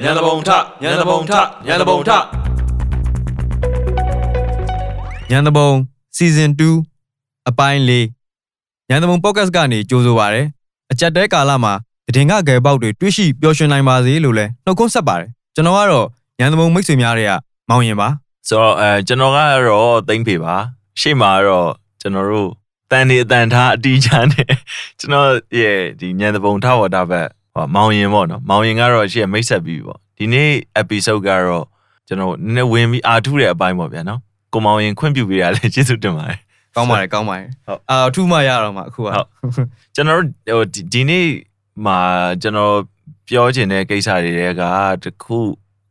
ညံတပုံထညံတပုံထညံတပုံထညံတဘုံ season 2အပိုင်း၄ညံတဘုံ podcast ကနေကြိုးဆိုပါရယ်အကြက်တဲကာလမှာတည်ငါဂယ်ပေါက်တွေတွေ့ရှိပျော်ရွှင်နိုင်ပါစေလို့လည်းနှုတ်ခွန်းဆက်ပါတယ်ကျွန်တော်ကတော့ညံတဘုံမိတ်ဆွေများတွေကမောင်ရင်ပါဆိုတော့အဲကျွန်တော်ကတော့သိမ့်ဖေပါရှေ့မှာတော့ကျွန်တော်တို့တန်နေအတန်ထားအတီးချမ်းနေကျွန်တော်ရဲ့ဒီညံတပုံထဝတာဘက် ဟောမောင်ရင်ပေါ့နော်မောင်ရင်ကတော့ရှေ့မိတ်ဆက်ပြီးပေါ့ဒီနေ့ episode ကတော့ကျွန်တော်နည်းနည်းဝင်ပြီးအာထုတဲ့အပိုင်းပေါ့ဗျာနော်ကိုမောင်ရင်ခွင့်ပြုပေးရလဲကျေးဇူးတင်ပါတယ်ကောင်းပါတယ်ကောင်းပါတယ်ဟုတ်အာအထူးမှရတော့မှအခုကဟုတ်ကျွန်တော်တို့ဟိုဒီဒီနေ့မှာကျွန်တော်ပြောချင်တဲ့ကိစ္စတွေကတခု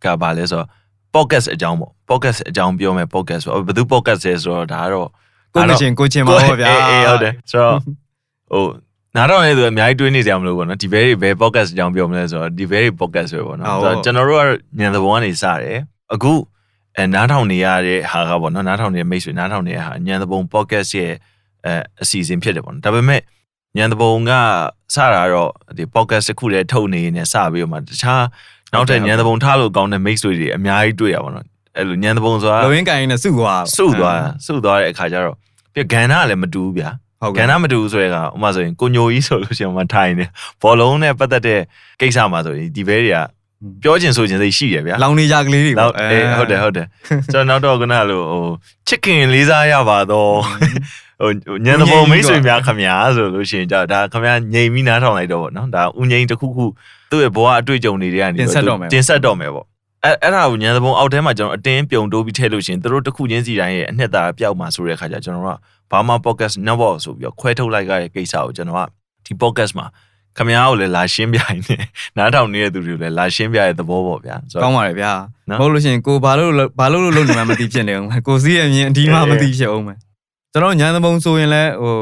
ကဘာလဲဆိုတော့ podcast အကြောင်းပေါ့ podcast အကြောင်းပြောမယ် podcast ပေါ့ဘယ်သူ podcast လဲဆိုတော့ဒါကတော့ကိုကချင်းကိုချင်းပါပေါ့ဗျာအေးအေးဟုတ်တယ်ဆိုတော့ဟို နားတော့လည်းသူအများကြီးတွေးနေကြမလို့ပေါ့နော်ဒီဘဲတွေဘဲ podcast အကြောင်းပြောမလဲဆိုတော့ဒီဘဲတွေ podcast ပဲပေါ့နော်ဟုတ်ဆိုတော့ကျွန်တော်တို့ကညံသဘောကနေစတယ်အခုအဲနားထောင်နေရတဲ့ဟာကပေါ့နော်နားထောင်နေတဲ့မိတ်ဆွေနားထောင်နေတဲ့ဟာညံသဘုံ podcast ရဲ့အဲအစီအစဉ်ဖြစ်တယ်ပေါ့နော်ဒါပေမဲ့ညံသဘုံကစတာတော့ဒီ podcast တစ်ခုတည်းထုတ်နေနေစပြီးတော့မှတခြားနောက်ထပ်ညံသဘုံထားလို့ကောင်းတဲ့မိတ်ဆွေတွေအများကြီးတွေ့ရပါတော့အဲ့လိုညံသဘုံဆိုတာလောရင်းကိုင်းနဲ့စုသွားစုသွားတာစုသွားတဲ့အခါကျတော့ပြဂန်နာကလည်းမတူဘူးဗျာ ဟုတ်ဂကဲ့န်နာမတူဘူးဆိုတဲ့ကဥပမာဆိုရင်ကိုညိုကြီးဆိုလို့ရှိရင်မှထိုင်နေဘောလုံးနဲ့ပတ်သက်တဲ့ကိစ္စမှာဆိုရင်ဒီဘဲတွေကပြောချင်ဆိုချင်စိတ်ရှိရဗျာလောင်နေကြကလေးတွေနောပေါ့က်အေးဟုတ်တယ်ဟုတ်တယ်ကျွန်တော်နောက်တော့ကနလိုဟိုချစ်ခင်လေးစားရပါတော့ဟိုညံသဘောမိတ်ဆွေများခမညာဆိုလို့ရှိရင်ကြာဒါခမညာငြိမ်ပြီးနားထောင်လိုက်တော့ဗောနော်ဒါဥငိမ့်တစ်ခုခုသူ့ရဲ့ဘဝအတွေ့အကြုံတွေကနေတင်ဆက်တော့မယ်တင်ဆက်တော့မယ်ဗော အဲ့အဲ့ဒါကိုညံသဘောအောက်ထဲမှာကျွန်တော်အတင်းပြုံတိုးပြီးထည့်လို့ရှိရင်သူတို့တစ်ခုချင်းစီတိုင်းရဲ့အနှစ်သာရပျောက်မှာဆိုတဲ့အခါကျကျွန်တော်ကဘာမှ podcast network ဆိုပြီးတော့ခွဲထုတ်လိုက်ရတဲ့ကိစ္စကိုကျွန်တော်ကဒီ podcast မှာခမညာကိုလည်းလာရှင်းပြရင်နားထောင်နေတဲ့သူတွေကိုလည်းလာရှင်းပြတဲ့သဘောပေါ့ဗျာဆိုတော့ကောင်းပါတယ်ဗျာနော်မဟုတ်လို့ရှိရင်ကိုဘာလို့လဲဘာလို့လို့လုပ်နေမှမသိဖြစ်နေအောင်ကိုစီးရဲ့အမြင်အဒီမှမသိဖြစ်အောင်မယ်ကျွန်တော်ညံသဘုံဆိုရင်လည်းဟို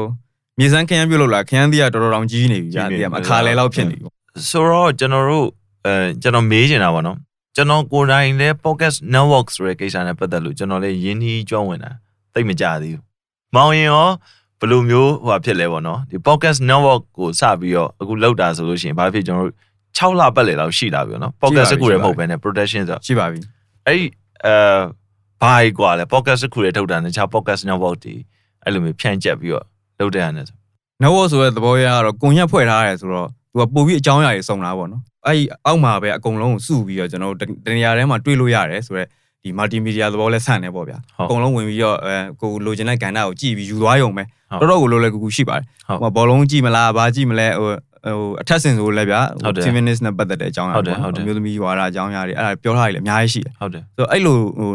မြေစမ်းခရမ်းပြုတ်လို့လားခရမ်းသီးကတော်တော်တောင်ကြီးနေပြီဗျာကြီးနေဒီကမှာအခါလဲလောက်ဖြစ်နေပြီပေါ့ဆိုတော့ကျွန်တော်တို့အဲကျွန်တော်မေးချင်တာပါနော် ကျွန်တော်ကိုယ်တိုင်လည်း podcast network ဆိုတဲ့ကိစ္စနဲ့ပတ်သက်လို့ကျွန်တော်လည်းရင်းနှီးကျွမ်းဝင်တာသိပ်မကြသေးဘူး။မောင်ရင်ရောဘယ်လိုမျိုးဟိုဖြစ်လဲပေါ့နော်ဒီ podcast network ကိုစပြီးတော့အခုလောက်တာဆိုလို့ရှိရင်ဘာဖြစ်ကျွန်တော်တို့6လပတ်လည်လောက်ရှိလာပြီပေါ့နော် podcast တစ်ခုတည်းမဟုတ်ဘဲနဲ့ production ဆို ရှိပါပြီ အဲ့ဒီအဲဘာကြီးกว่าလဲ podcast တစ်ခုတည်းထုတ်တာနဲ့ခြား podcast network တွေအဲ့လိုမျိုးဖြန့်ကျက်ပြီးတော့လုပ်တဲ့အနေနဲ့ဆို network ဆိုတဲ့သဘောရကတော့ကွန်ရက်ဖွဲ့ထားရတယ်ဆိုတော့ သူကပို့ပြီးအကြောင်းအရာတွေစုံတာပေါ့နော်အဲ့ဒီအောက်မှာပဲအကုန်လုံးကိုစုပြီးတော့ကျွန်တော်တို့တနေရာထဲမှာတွေ့လို့ရတယ်ဆိုတော့ဒီ multimedia သဘောလဲဆန့်နေပေါ့ဗျာဟုတ်အကုန်လုံးဝင်ပြီးတော့အဲကိုလိုချင်တဲ့ကဏ္ဍကိုကြည့်ပြီးယူသွားရုံပဲဟုတ်တော်တော်ကိုလိုလဲကူကူရှိပါတယ်ဟုတ်ဟိုဘောလုံးကြည့်မလားဘာကြည့်မလဲဟိုဟိုအထက်ဆင်ဆိုလဲဗျာဟုတ်တယ် feminist နဲ့ပတ်သက်တဲ့အကြောင်းအရာဟုတ်တယ်ဟုတ်တယ်အမျိုးသမီးဝါဒအကြောင်းအရာတွေအဲ့ဒါပြောထားရည်လေအများကြီးရှိတယ်ဟုတ်တယ်ဆိုတော့အဲ့လိုဟို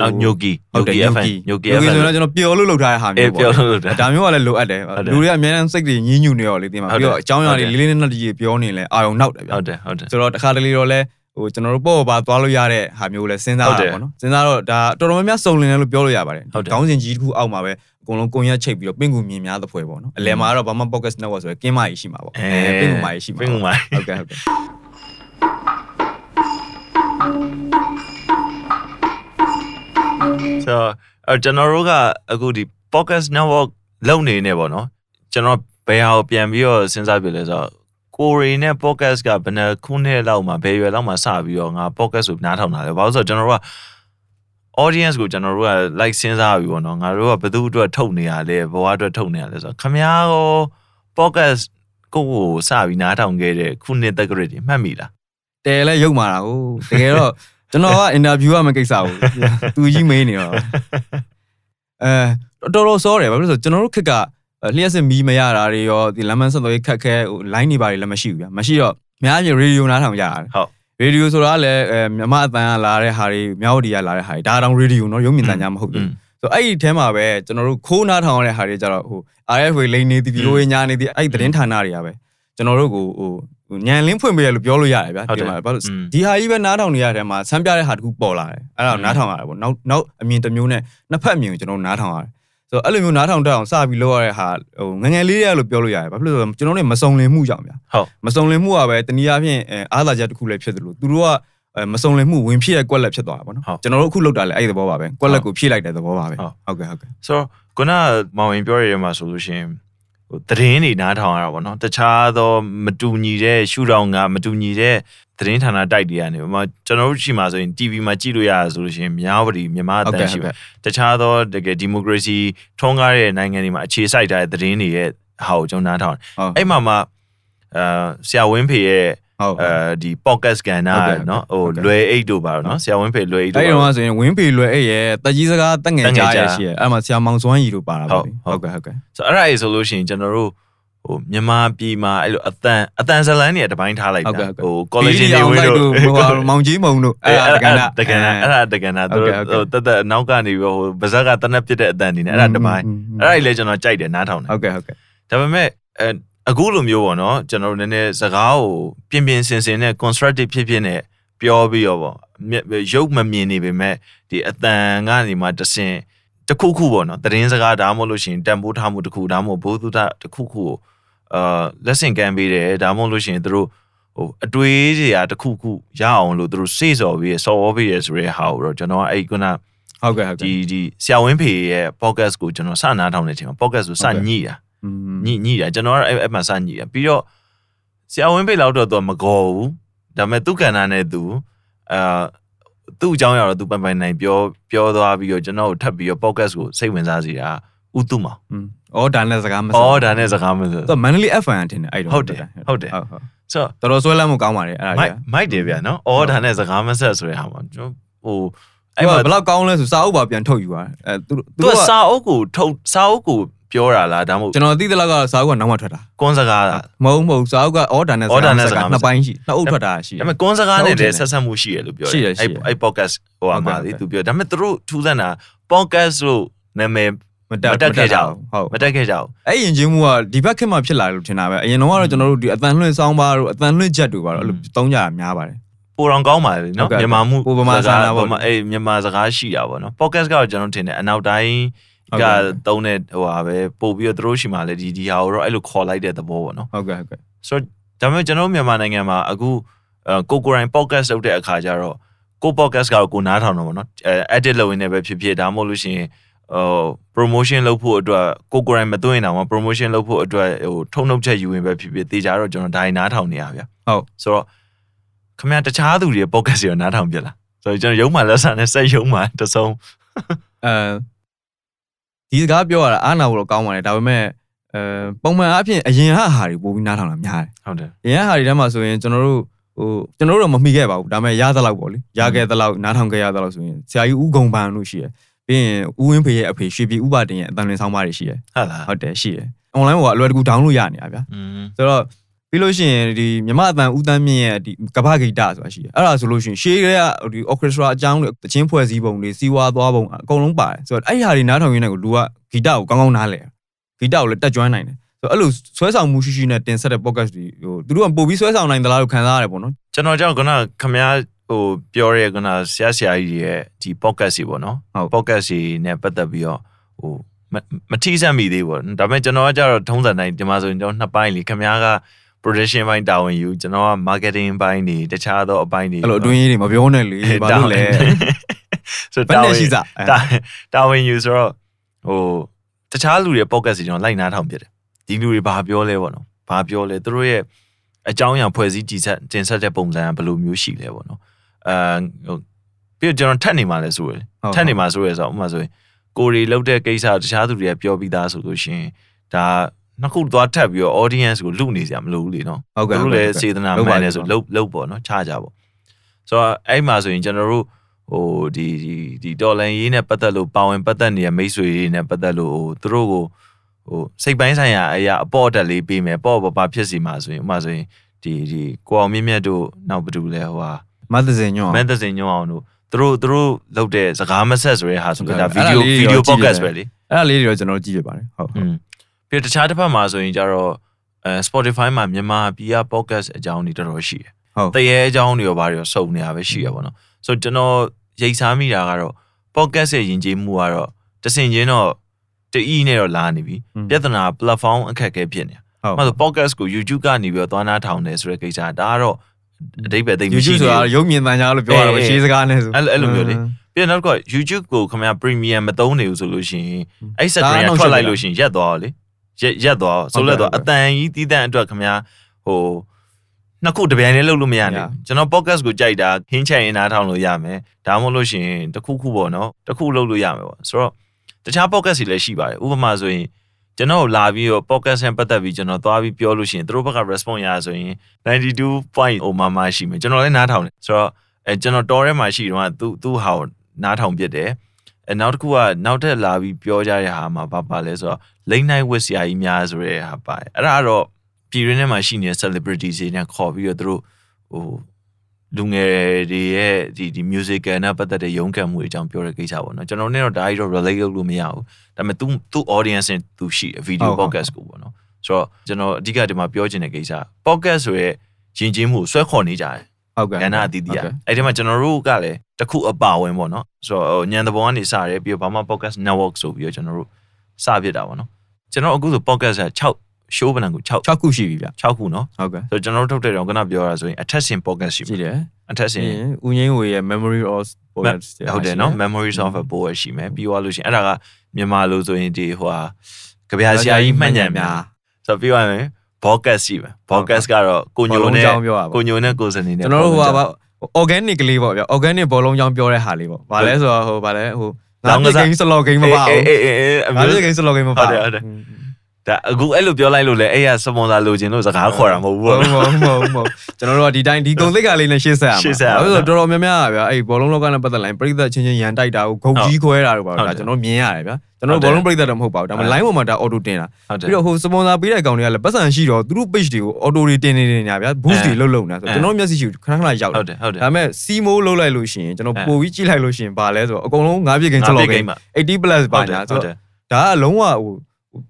နောက်ညိုကီဟုတ်တယ်ညိုကီ FM ညိုကီ FM ဆိုတော့ကျွန်တော်ပျော်လို့လုပ်ထားတဲ့ဟာအေးမျိုးပြောပေါ့လို့တယ်ဒါမျိုးကလည်းလိုအပ်တယ်ဟုတ်တယ်လူတွေကအများအားစိတ်တွေညှဉ်းညူနေရောလေတင်ပါဟုတ်တယ်ပြီးတော့အကြောင်းအရာတွေဟုတ်တယ်လေးလေးနက်နက်ကြီးပြောနေလဲအာရုံနောက်တယ်ဗျာဟုတ်တယ်ဟုတ်တယ်ဆိုတော့တစ်ခါတလေတော့လဲဟိုကျွန်တော်တို့ပေါ့ပါသွားလို့ရတဲ့ဟာမျိုးလဲစဉ်းစားဟုတ်တာတယ်ပေါ့နော်စဉ်းစားတော့ဒါတော်တော်များများစုံလင်တယ်လို့ပြောလို့ရပါတယ်ဟုတ်တယ်ခေါင်းစဉ်ကြီးတစ်ခုအောက်မှာပဲအကုန်လုံးကွန်ရက်ချိတ်ပြီးတော့ပင့်ကူမြင်များသဖွယ်ပေါ့နော်အလယ်မှာကတော့ဘာမှ podcast network ဆိုရယ်ကင်းမကြီးရှိမှာပေါ့ပင့်ကူမကြီးရှိမှာပင့်ကူမကြီးဟုတ်ကဲ့ဟုတ်ကဲ့ ဆိုတော့အဲကျွန်တော်တို့ကအခုဒီ podcast network လုပ်နေနေပေါ့နော်ကျွန်တော်ဘယ်ဟာကိုပြန်ပြီးတော့စဉ်းစားပြလဲဆိုတော့ကိုရီနဲ့ podcast ကဘယ်နှခုနှစ်လောက်မှာဘယ်ရွယ်လောက်မှာစပြီးတော့ငါ podcast ကိုနားထောင်တာလဲဘာလို့လဲဆိုတော့ကျွန်တော်တို့က audience ကိုကျွန်တော်တို့က like စဉ်းစားပြီပေါ့နော်ငါတို့ကဘယ်သူအတွက်ထုတ်နေရလဲဘဝအတွက်ထုတ်နေရလဲဆိုတော့ခမားရော podcast ကိုကိုစပြီးနားထောင်ခဲ့တဲ့ခုနှစ်သက်ကြရတွေမှတ်မိလားတဲလဲရုပ်မာတာကိုတကယ်တော့ ကျွန်တော်ကအင်တာဗျူးရမယ့်ကိစ္စကိုသူကြီးမေးနေတော့အဲတော်တော်စောတယ်ဘာဖြစ်လို့လဲဆိုတော့ကျွန်တော်တို့ခက်ကလျှက်စစ်မီးမရတာတွေရောဒီလမ်းမဆက်သွယ်ရေးခက်ခဲဟို line တွေပါတွေလည်းမရှိဘူးဗျာမရှိတော့အများကြီးရေဒီယိုနားထောင်ကြတာဟုတ်ရေဒီယိုဆိုတာကလည်းအဲမြမအတန်ကလာတဲ့ဟာတွေမြောက်ဒီကလာတဲ့ဟာတွေဒါတောင်ရေဒီယိုနော်ရုပ်မြင်သံကြားမဟုတ်ဘူးဆိုတော့အဲ့ဒီအဲမှာပဲကျွန်တော်တို့ခိုးနားထောင်ရတဲ့ဟာတွေကြတော့ဟို RFA လိန်နေသည်ဒီလိုညာနေသည်အဲ့ဒီသတင်းဌာနတွေကပဲကျွန်တော်တို့ကိုဟို ညံလင်းဖွင့်ပေးရလို့ပြောလို့ရတယ်ဗျာဟုတ်တယ်ဒီမှာဘာလို့อืมဒီဟာကြီးပဲနားထောင်နေရတဲ့မှာဆန်းပြတဲ့ဟာတခုပေါ်လာတယ်အဲ့ဒါကိုနားထောင်ရတယ်ပေါ့နောက်နောက်အမြင်တစ်မျိုးနဲ့နှစ်ဖက်အမြင်ကိုကျွန်တော်တို့နားထောင်ရတယ်ဆိုတော့အဲ့လိုမျိုးနားထောင်တတ်အောင်စပြီးလုပ်ရတဲ့ဟာဟိုငယ်ငယ်လေးရလို့ပြောလို့ရတယ်ဘာဖြစ်လို့လဲဆိုတော့ကျွန်တော်တို့မစုံလင်မှုကြောင့်ဗျာဟုတ်မစုံလင်မှုကပဲတနည်းအားဖြင့်အဲအားသာချက်တစ်ခုလည်းဖြစ်တယ်လို့သူတို့ကအဲမစုံလင်မှုဝင်ဖြစ်ရဲ့ကွက်လက်ဖြစ်သွားတာပေါ့နော်ဟုတ်ကျွန်တော်တို့အခုလောက်တာလည်းအဲ့ဒီသဘောပါပဲကွက်လက်ကိုဖြည့်လိုက်တဲ့သဘောပါပဲဟုတ်ဟုတ်ကဲ့ဟုတ်ကဲ့ဆိုတော့ခုနမောင်ရင်ပြောရတဲ့မှာဆိုလို့ရှိရင် ဟဟိုသတင်းတွေနားထောင်ရတာပေါ့နော်တခြားသောမတူညီတဲ့ရှုထောင့်ကမတူညီတဲ့သတင်းဌာနတိုက်တွေကနေဥပမာကျွန်တော်တို့ရှိမှာဆိုရင် TV မှာကြည့်လို့ရတာဆိုလို့ရှိရင်မြောက်ပရီမြန်မာအတန်းရှိပဲတခြားသောတကယ်ဒီမိုကရေစီထွန်းကားတဲ့နိုင်ငံတွေမှာအခြေစိုက်ထားတဲ့သတင်းတွေရဲ့ဟာကိုကျွန်တော်နားထောင်တယ်ဟုတ်အဲ့မှာမှအာဆရာဝင်းဖေရဲ့ ဟုတ် အဲဒီ podcast ကန်နာ ဟုတ်ကဲ့ เนาะဟို ဟုတ်ကဲ့ လွယ်အိတ်တို့ပါတော့เนาะဆရာဝင်းဖေလွယ်အိတ်တို့ အဲ့ဒီ ပါ တော့ဆိုရင်ဝင်းပေလွယ်အဲ့ရဲ့တက်ကြီးစကားတက်ငယ် တက်ငယ် ကြား ကြား ရရှိရဲ့အဲ့မှာဆရာမောင်စွမ်းရီတို့ပါတာပေါ့ ဟုတ် ဟုတ်ကဲ့ဟုတ်ကဲ့ ဆိုတော့အဲ့ဒါကြီးဆိုလို့ရှိရင်ကျွန်တော်တို့ဟိုမြန်မာပြည်မှာအဲ့လိုအတန်အတန်ဇလန်းတွေတပိုင်းထားလိုက် ဟုတ် တာ ကဲ့ဟုတ်ကဲ့ ဟို college တွေဝင်လို့ ဟိုဟာမောင်ကြီးမုံတို့အဲ့ဒါတကန်တာ တကန်တာအဲ့ဒါတကန်တာ ဟုတ် သူ ကဲ့ဟုတ်ကဲ့ ဟိုတက်တက်အနောက်ကနေပြီးဟိုဗဇက်ကတနက်ပြစ်တဲ့အတန်နေနဲ့အဲ့ဒါတပိုင်းအဲ့ဒါကြီးလည်းကျွန်တော်ကြိုက်တယ်နားထောင်တယ် ဟုတ်ကဲ့ဟုတ်ကဲ့ ဒါပေမဲ့အဲ အခုလိုမျိုးပေါ့နော်ကျွန်တော်တို့နည်းနည်းစကားကိုပြင်ပြင်ဆင်ဆင်နဲ့ constructive ဖြစ်ဖြစ်နဲ့ပြောပြီးတော့ပေါ့မြက်ရုပ်မမြင်နေပေမဲ့ဒီအတန်ကနေမှတဆင်တစ်ခုခုပေါ့နော်သတင်းစကားဒါမှမဟုတ်လို့ရှိရင်တန်ဖိုးထားမှုတစ်ခုဒါမှမဟုတ်ဘိုးသူတတစ်ခုခုကိုအာလက်ဆင့်ကမ်းပေးတယ်ဒါမှမဟုတ်လို့ရှိရင်သူတို့ဟိုအတွေးစရာတစ်ခုခုရအောင်လို့သူတို့စေ့စော်ပြီးစော်ဝေးပြီးရဆိုရဲဟာကိုတော့ကျွန်တော်ကအဲ့ခုနဟုတ်ကဲ့ဟုတ်ကဲ့ဒီဒီဆရာဝင်းဖေရဲ့ podcast ကိုကျွန်တော်စနားထောင်နေချိန်မှာ podcast ကိုစညှိတာ ညညညတာကျွန်တော်ကအဲ့အဲ့မှာစညတာပြီးတော့ဆရာဝင်းပိတ်လောက်တော့သူကမကောဘူးဒါပေမဲ့သူကဏ္ဍနဲ့သူအာသူ့အကြောင်းအရာတော့သူပိုင်ပိုင်နိုင်ပြောပြောသွားပြီးတော့ကျွန်တော်ကိုထပ်ပြီးတော့ podcast ကိုစိတ်ဝင်စားစေတာဥတုမောင်အော်ဒါနဲ့စကားမ။အော်ဒါနဲ့စကားမဆိုတော့ Manly FM ထင်တယ်အဲ့တော့ဟုတ်တယ်ဟုတ်တယ်ဟုတ်ဟုတ်ဆိုတော့တော်တော်ဆွဲလမ်းမှုကောင်းပါတယ်အဲ့ဒါမိုကြီးက်မိုက်တယ်ဗျာနော်။အော်ဒါနဲ့စကားမဆက်ဆိုရဟာမှာကျွန်တော်ဟိုအဲ့အဲ့မှာမှာဘယ်လောက်ကောင်းလဲဆိုစာအုပ်ပါပြန်ထုတ်ယူပါအဲသူတို့သူကစာအုပ်ကိုထုတ်စာအုပ်ကို ပြောတာလားဒါမှမဟုတ်ကျွန်တော်သိတဲ့လောက်ကစာအုပ်ကနောက်မှထွက်တာကွန်းစကားလားမဟုတ်မဟုတ်စာအုပ်ကအော်ဒါနဲ့စအော်ဒါကားနဲ့နဲ့စစကားကားနှစ်ပိုင်းရှိနှစ်အုပ်ထွက်တာရှိဒါပေမဲ့ကွန်းစကားနဲ့ဟုတ်တယ်လည်းဆက်ဆက်မှုရှိရလို့ပြောရှိတယ်ရှိအဲ့တယ်အဲ့ podcast ဟိုဟာမှာလေဟုတ်ကဲ့သူပြောဒါပေမဲ့သူတို့ထူးဆန်းတာ podcast လို့နာမည်မတက်မတက်ခဲ့ကြဘူးဟုတ်မတက်ခဲ့ကြဘူးအဲ့ရင်ချင်းမှုကဒီဘက်ခေတ်မှာဖြစ်လာတယ်လို့ထင်တာပဲအရင်တော့ကတော့ကျွန်တော်တို့ဒီအတန်လွှင့်ဆောင်းပါတို့အတန်လွှင့်ချက်တို့ပါတော့အဲ့လိုသုံးကြတာများပါတယ်ပိုတော်ကောင်းပါလေနော်ဟုတ်ကဲ့မြန်မာမှုပိုဗမာစကားစာနာပေါ့ဗမာအေးမြန်မာစကားရှိတာပေါ့နော် podcast ကတော့ကျွန်တော်ထင်တယ်အနောက်တိုင်း ဟုတ်ကကဲ့သုံးတဲ့ဟိုဟာပဲပို့ပြီးတော့သူတို့ရှိမှလည်းဒီဒီဟာကိုတော့အဲ့လိုခေါ်လိုက်တဲ့သဘောပေါ့နော်ဟုတ်ကဲ့ဟုတ်ကဲ့ဆိုတော့ဒါပေမဲ့ကျွန်တော်တို့မြန်မာနိုင်ငံမှာအခုအဲကိုကိုရိုင်း podcast လုပ်တဲ့အခါကျတော့ကို podcast ကတော့ကိုနားထောင်တော့ပေါ့နော်အဲ edit လုပ်ရင်းနဲ့ပဲဖြစ်ဖြစ်ဒါမှမဟုတ်လို့ရှိရင်ဟို promotion လုပ်ဖို့အတွက်ကိုကိုရိုင်းမသွင်းအောင် promotion လုပ်ဖို့အတွက်ဟိုထုံနှုတ်ချက်ယူရင်ပဲဖြစ်ဖြစ်တေချာတော့ကျွန်တော်ဒိုင်နားထောင်နေရဗျာဟုတ်ဆိုတော့ခင်ဗျာတခြားသူတွေရဲ့ podcast တွေရောနားထောင်ပြလားဆိုတော့ကျွန်တော်ရုံးမှလက်စားနဲ့စက်ရုံးမှတစုံအဲ ဒီစကားပြောရတာအားနာဖို့တော့ကောင်းပါတယ်ဒါပေမဲ့အဲပုံမှန်အဖြစ်အရင်ဟာဟာတွေပို့ပြီးနားထောင်တာများတယ်ဟုတ်တယ်အရင်ဟာတွေထဲမှာဆိုရင်ကျွန်တော်တို့ဟိုကျွန်တော်တို့တော့မမိခဲ့ပါဘူးဒါပေမဲ့ရသလောက်ပေါ့လေရခဲ့သလောက်နားထောင်ခဲ့ရသလောက်ဆိုရင်ဆရာကြီးဦးဂုံပန်လို့ရှိရယ်ပြီးရင်ဦးဝင်းဖေရဲ့အဖေရွှေပြည်ဥပတင်ရဲ့အတန်လွင်ဆောင်းပါးတွေရှိရယ်ဟုတ်လားဟုတ်တယ်ရှိရယ် online ပေါ်ကအလွယ်တကူ download ရနေတာဗျာอืมဆိုတော့ ပြီးလို့ရှိရင်ဒီမြမအတန်ဦးတန်းမြင့်ရဲ့ဒီကပ္ပဂိတဆိုတာရှိတယ်အဲ့ဒါဆိုလို့ရှိရင်ရှေးကဒီ orchestra အကြောင်းတွေတချင်းဖွဲ့စည်းပုံတွေစီးဝါးသွားပုံအကုန်လုံးပါတယ်ဆိုတော့အဲ့ဒီဟာတွေနားထောင်ရင်းနဲ့ကိုလူကဂီတကိုကောင်းကောင်းနားလဲဂီတကိုလည်းတက်ကြွနိုင်တယ်ဆိုတော့အဲ့လိုဆွဲဆောင်မှုရှိရှိနဲ့တင်ဆက်တဲ့ podcast တွေဟိုသူတို့ကပို့ပြီးဆွဲဆောင်နိုင်သလားလို့ခံစားရတယ်ပေါ့နော်ကျွန်တော်ကြောင့်ခုနခမ ्या ဟိုပြောရဲခုနဆရာဆရာကြီးရဲ့ဒီ podcast တွေပေါ့နော်ဟုတ် podcast တွေနဲ့ပတ်သက်ပြီးတော့ဟိုမမထိစက်မိသေးဘူးပေါ့ဒါပေမဲ့ကျွန်တော်ကကြတော့ထုံးစံတိုင်းဒီမှာဆိုရင်ကျွန်တော်နှစ်ပိုင်းလीခမ ्या က production ပိုင်းတာဝန်ယူကျွန်တော်က marketing ပိုင်းတွေတခြားသောအပိုင်းတွေအဲ့လိုအတွင်းရေးတွေမပြောနဲ့လေဘာလို့လဲဆိုဘယ်တာနဲ့ဝန်ရှိစားတာတာဝန်ယူဆိုတော့ဟိုတခြားလူတွေ podcast တွေကျွန်တော်လိုက်နားထောင်ပြတယ်ဒီလူတွေဘာပြောလဲပေါ့နော်ဘာပြောလဲသူတို့ရဲ့အကြောင်းအရာဖွဲ့စည်းတည်ဆက်တင်ဆက်တဲ့ပုံစံကဘယ်လိုမျိုးရှိလဲပေါ့နော်အဲဟိုပြီးတော့ကျွန်တော်ထပ်နေမှလဲဆိုရယ်ထပ်နေမှဆိုရယ်ဆိုတော့ဥပမာဆိုရင်ကိုရီလောက်တဲ့ကိစ္စတခြားသူတွေကပြောပြီးသားဆိုလို့ရှိရင်ဒါ နှစ်ခုသွားထပ်ပြီးတော့ audience ကိုလူနေစရာမလိုဘူးလေနော်ဟုတ်ကဲ့သူတို့လည်းစေတနာမှန်တယ်ဆိုလုတ်လုတ်ပေါ့နော်ခြားကြပေါ့ဆိုတော့အဲ့မှာဆိုရင်ကျွန်တော်တို့ဟိုဒီဒီဒီတော်လန်ရေးနဲ့ပတ်သက်လို့ပါဝင်ပတ်သက်နေတဲ့မိတ်ဆွေတွေနဲ့ပတ်သက်လို့ဟိုသူတို့ကိုဟိုစိတ်ပိုင်းဆိုင်ရာအရာအပေါ်တက်လေးပေးမယ်ပေါ့ပေါ့ပါဖြစ်စီမှာဆိုရင်ဥပမာဆိုရင်ဒီဒီကိုအောင်မြင့်မြတ်တို့နောက်ဘယ်သူလဲဟိုဟာမတ်သစင်ညွန့်မန်သစင်ညွန့်အောင်တို့သူတို့သူတို့လုပ်တဲ့စကားမဆက်ဆိုတဲ့ဟာဆိုဟုတ်တော့ကဲ့ဒါဗီဒီယိုအဲ့ဒါလေးဗီဒီယိုတော့ကြည့် podcast ရတယ်ပဲလေအဲ့ဒါလေးတွေတော့ကျွန်တော်တို့ကြည့်ပြပါတယ်ဟုတ်อืม ပြီးတော့တခြားတစ်ဖက်မှာဆိုရင်ကြတော့အဲ Spotify မှာမြန်မာပြည်က podcast အကြောင်းတွေတော်တော်ရှိတယ်ဟုတ်တရေအကြောင်းတွေရောဘာတွေရောစုံနေတာပဲရှိရပါတော့ဆိုတော့ကျွန်တော်ရိတ်စားမိတာကတော့ podcast ရဲ့ယဉ်ကျေးမှုကတော့တဆင်ချင်းတော့တအီးနဲ့တော့လာနေပြီပြဿနာ platform အခက်အခဲဖြစ်နေတာဟုတ်။မှဆို podcast ကို YouTube ကနေပြီးတော့သွားနာထောင်တယ်ဆိုတဲ့ကိစ္စဒါကတော့အတိတ်ပဲတိတ်မရှိ YouTube ဘူးဆိုတာရုပ်မြင်သံကြားလို့ပြောရတာပဲအေးရှေးစကားနဲ့ဆိုအဲ့လိုအဲ့လိုမျိုးလေပြီးတော့နောက်တစ်ခုက YouTube ကိုခင်ဗျာ premium မသုံးနေဘူးဆိုလို့ရှိရင်အဲ့ screen ကဒါအနှောင့်အယှက်ထွက်လိုက်လို့ရှိရင်ရက်သွားတော့လေ ရက်ရက်သွားဆိုလက်သွားအတန်ကြီးတီးတန့်အတွက်ခင်ဗျာဟိုနှစ်ခုတပြိုင်တည်းလုပ်လို့မရနိုင်ဘူးကျွန်တော် podcast ကိုကြိုက်တာခင်းချိုင်နားထောင်လို့ရမယ်ဒါမှမဟုတ်လို့ရှိရင်တစ်ခုခုပေါ့နော်တစ်ခုလုပ်လို့ရမယ်ပေါ့ဆိုတော့တခြား podcast တွေလည်းရှိပါတယ်ဥပမာဆိုရင်ကျွန်တော်လာပြီးတော့ podcast နဲ့ပတ်သက်ပြီးကျွန်တော်သွားပြီးပြောလို့ရှိရင်သူတို့ဘက်က response ရဆိုရင်92.0ဟိုမှာမှရှိမယ်ကျွန်တော်လည်းနားထောင်တယ်ဆိုတော့အဲကျွန်တော်တော်ထဲမှာရှိတော့သူသူ့ဟာကိုနားထောင်ပြစ်တယ် အဲနောက်တစ်ခုကနောက်ထပ်လာပြီးပြောကြတဲ့ဟာမှာဘာပါလဲဆိုတော့ late night with ဆရာကြီးများဆိုတဲ့ဟာပါတယ်အဲ့ဒါကတော့ပြည်ရင်းထဲမှာရှိနေတဲ့ celebrities တွေနဲ့ခေါ်ပြီးတော့သူတို့ဟိုလူငယ်တွေရဲ့ဒီဒီ musical နဲ့ပတ်သက်တဲ့ရုန်းကန်မှုတွေအကြောင်းပြောတဲ့ကိစ္စပေါ့နော်ကျွန်တော်နဲ့တော့ဒါကြီးတော့ relate လုပ်လို့မရဘူးဒါပေမဲ့ तू သူ့ audience နဲ့ तू ရှိ video podcast ကိုပေါ့နော်ဆိုတော့ကျွန်တော်အဓိကဒီမှာပြောချင်တဲ့ကိစ္စ podcast ဆိုရဲယဉ်ကျေးမှုကိုဆွဲခေါ်နေကြတယ် ဟုတ်ကဲ့ကဏ္ဍအသီးသီးอ่ะအဲ့ဒီမှာကျွန်တော်တို့ကလည်းတစ်ခုအပါဝင်ပေါ့နော်ဆိုတော့ညံတဘောကနေစတယ်ပြီးတော့ဘာမှ podcast network ဆိုပြီးတော့ကျွန်တော်တို့စဖြစ်တာပေါ့နော်ကျွန်တော်အခုဆို podcast က6 show ဘဏ္ဍကို6 6ခုရှိပြီဗျ6ခုနော်ဟုတ်ကဲ့ဆိုတော့ကျွန်တော်တို့ထုတ်တဲ့တော့ခုနပြောတာဆိုရင်အထက်ဆင် podcast ရှိရှိမယ်တယ်အထက်ဆင်ဦးငိမ့်ဝေရဲ့ memory of ဟုတ်တယ်နော် memories of a poet ရှိမယ်ပြီးသွားလို့ရှိရင်အဲ့ဒါကမြန်မာလိုဆိုရင်ဒီဟိုဟာကြပြာဆရာကြီးမှတ်ညံများဆိုတော့ပြီးသွားရင် podcast ရှိမယ် podcast ကတော့ကိုညိုနဲ့ကိုညိုနဲ့ကိုစနေနဲ့ကျွန်တော်တို့ဟိုပါ organic ကလေးပေါ့ဗျ organic ဘောလုံးကြောင်းပြောတဲ့ဟာလေးပေါ့ဗာလဲဆိုတော့ဟိုဗာလဲဟိုငါးဂိမ်းစလော့ဂိမ်းမပါဘူးအေးအေးအေးအငါးမျိုးဂိမ်းစလော့ဂိမ်းမပါဟုတ်တယ်ဟုတ်တယ် ဒါအခုအဲ့လိုပြောလိုက်လို့လေအဲ့ရစပွန်ဆာလိုချင်လို့စကားခေါ်တာမဟုတ်ဘူးဟုတ်ပေါ့မဟုတ်မဟုတ်မဟုတ်ကျွန်တော်တို့ကဒီတိုင်းဒီကုံသိက္ခာလေးနဲ့ရှေ့ဆက်ရမှာရှေ့ဆက်ရမှာဘာလို့လဲဆိုတော့တော်တော်များများဗျာအဲ့ဘောလုံးလောကနဲ့ပတ်သက်လာရင်ပရိသတ်ချင်းချင်းရန်တိုက်တာကိုဂုံကြီးခွဲတာတို့ပါဟုတ်ဒါတယ်ကျွန်တော်မြင်ရတယ်ဗျာကျွန်တော်ဟုတ်တယ်တို့ဘောလုံးပရိသတ်တော့မဟုတ်ပါဘူးဒါပေမဲ့ line ပေါ်မှာဒါ auto တင်တာဟုတ်တယ်ပြီးတော့ဟိုစပွန်ဆာပေးတဲ့ကောင်တွေကလည်းပတ်စံရှိတော့သူတို့ page တွေကို auto တွေတင်နေနေညာဗျာ boost တွေလှုပ်လှုပ်နေတာဆိုတော့ကျွန်တော်မျက်စိရှိခဏခဏရောက်ဟုတယ်တ်တယ်ဟုတ်တယ်ဒါပေမဲ့ CMO လှုပ်လိုက်လို့ရှိရင်ကျွန်တော်အဲပို့ပြီးကြည့်လိုက်လို့ရှိရင်ဘာလဲဆိုတော့အကုန်လုံး9ပြည့်ကိန်းစလော့ကိန်းမှာ80 plus ပါဟုတ်တယ်ညာဟုဆိုတ်တတော့ယ်ဒါကလုံးဝဟို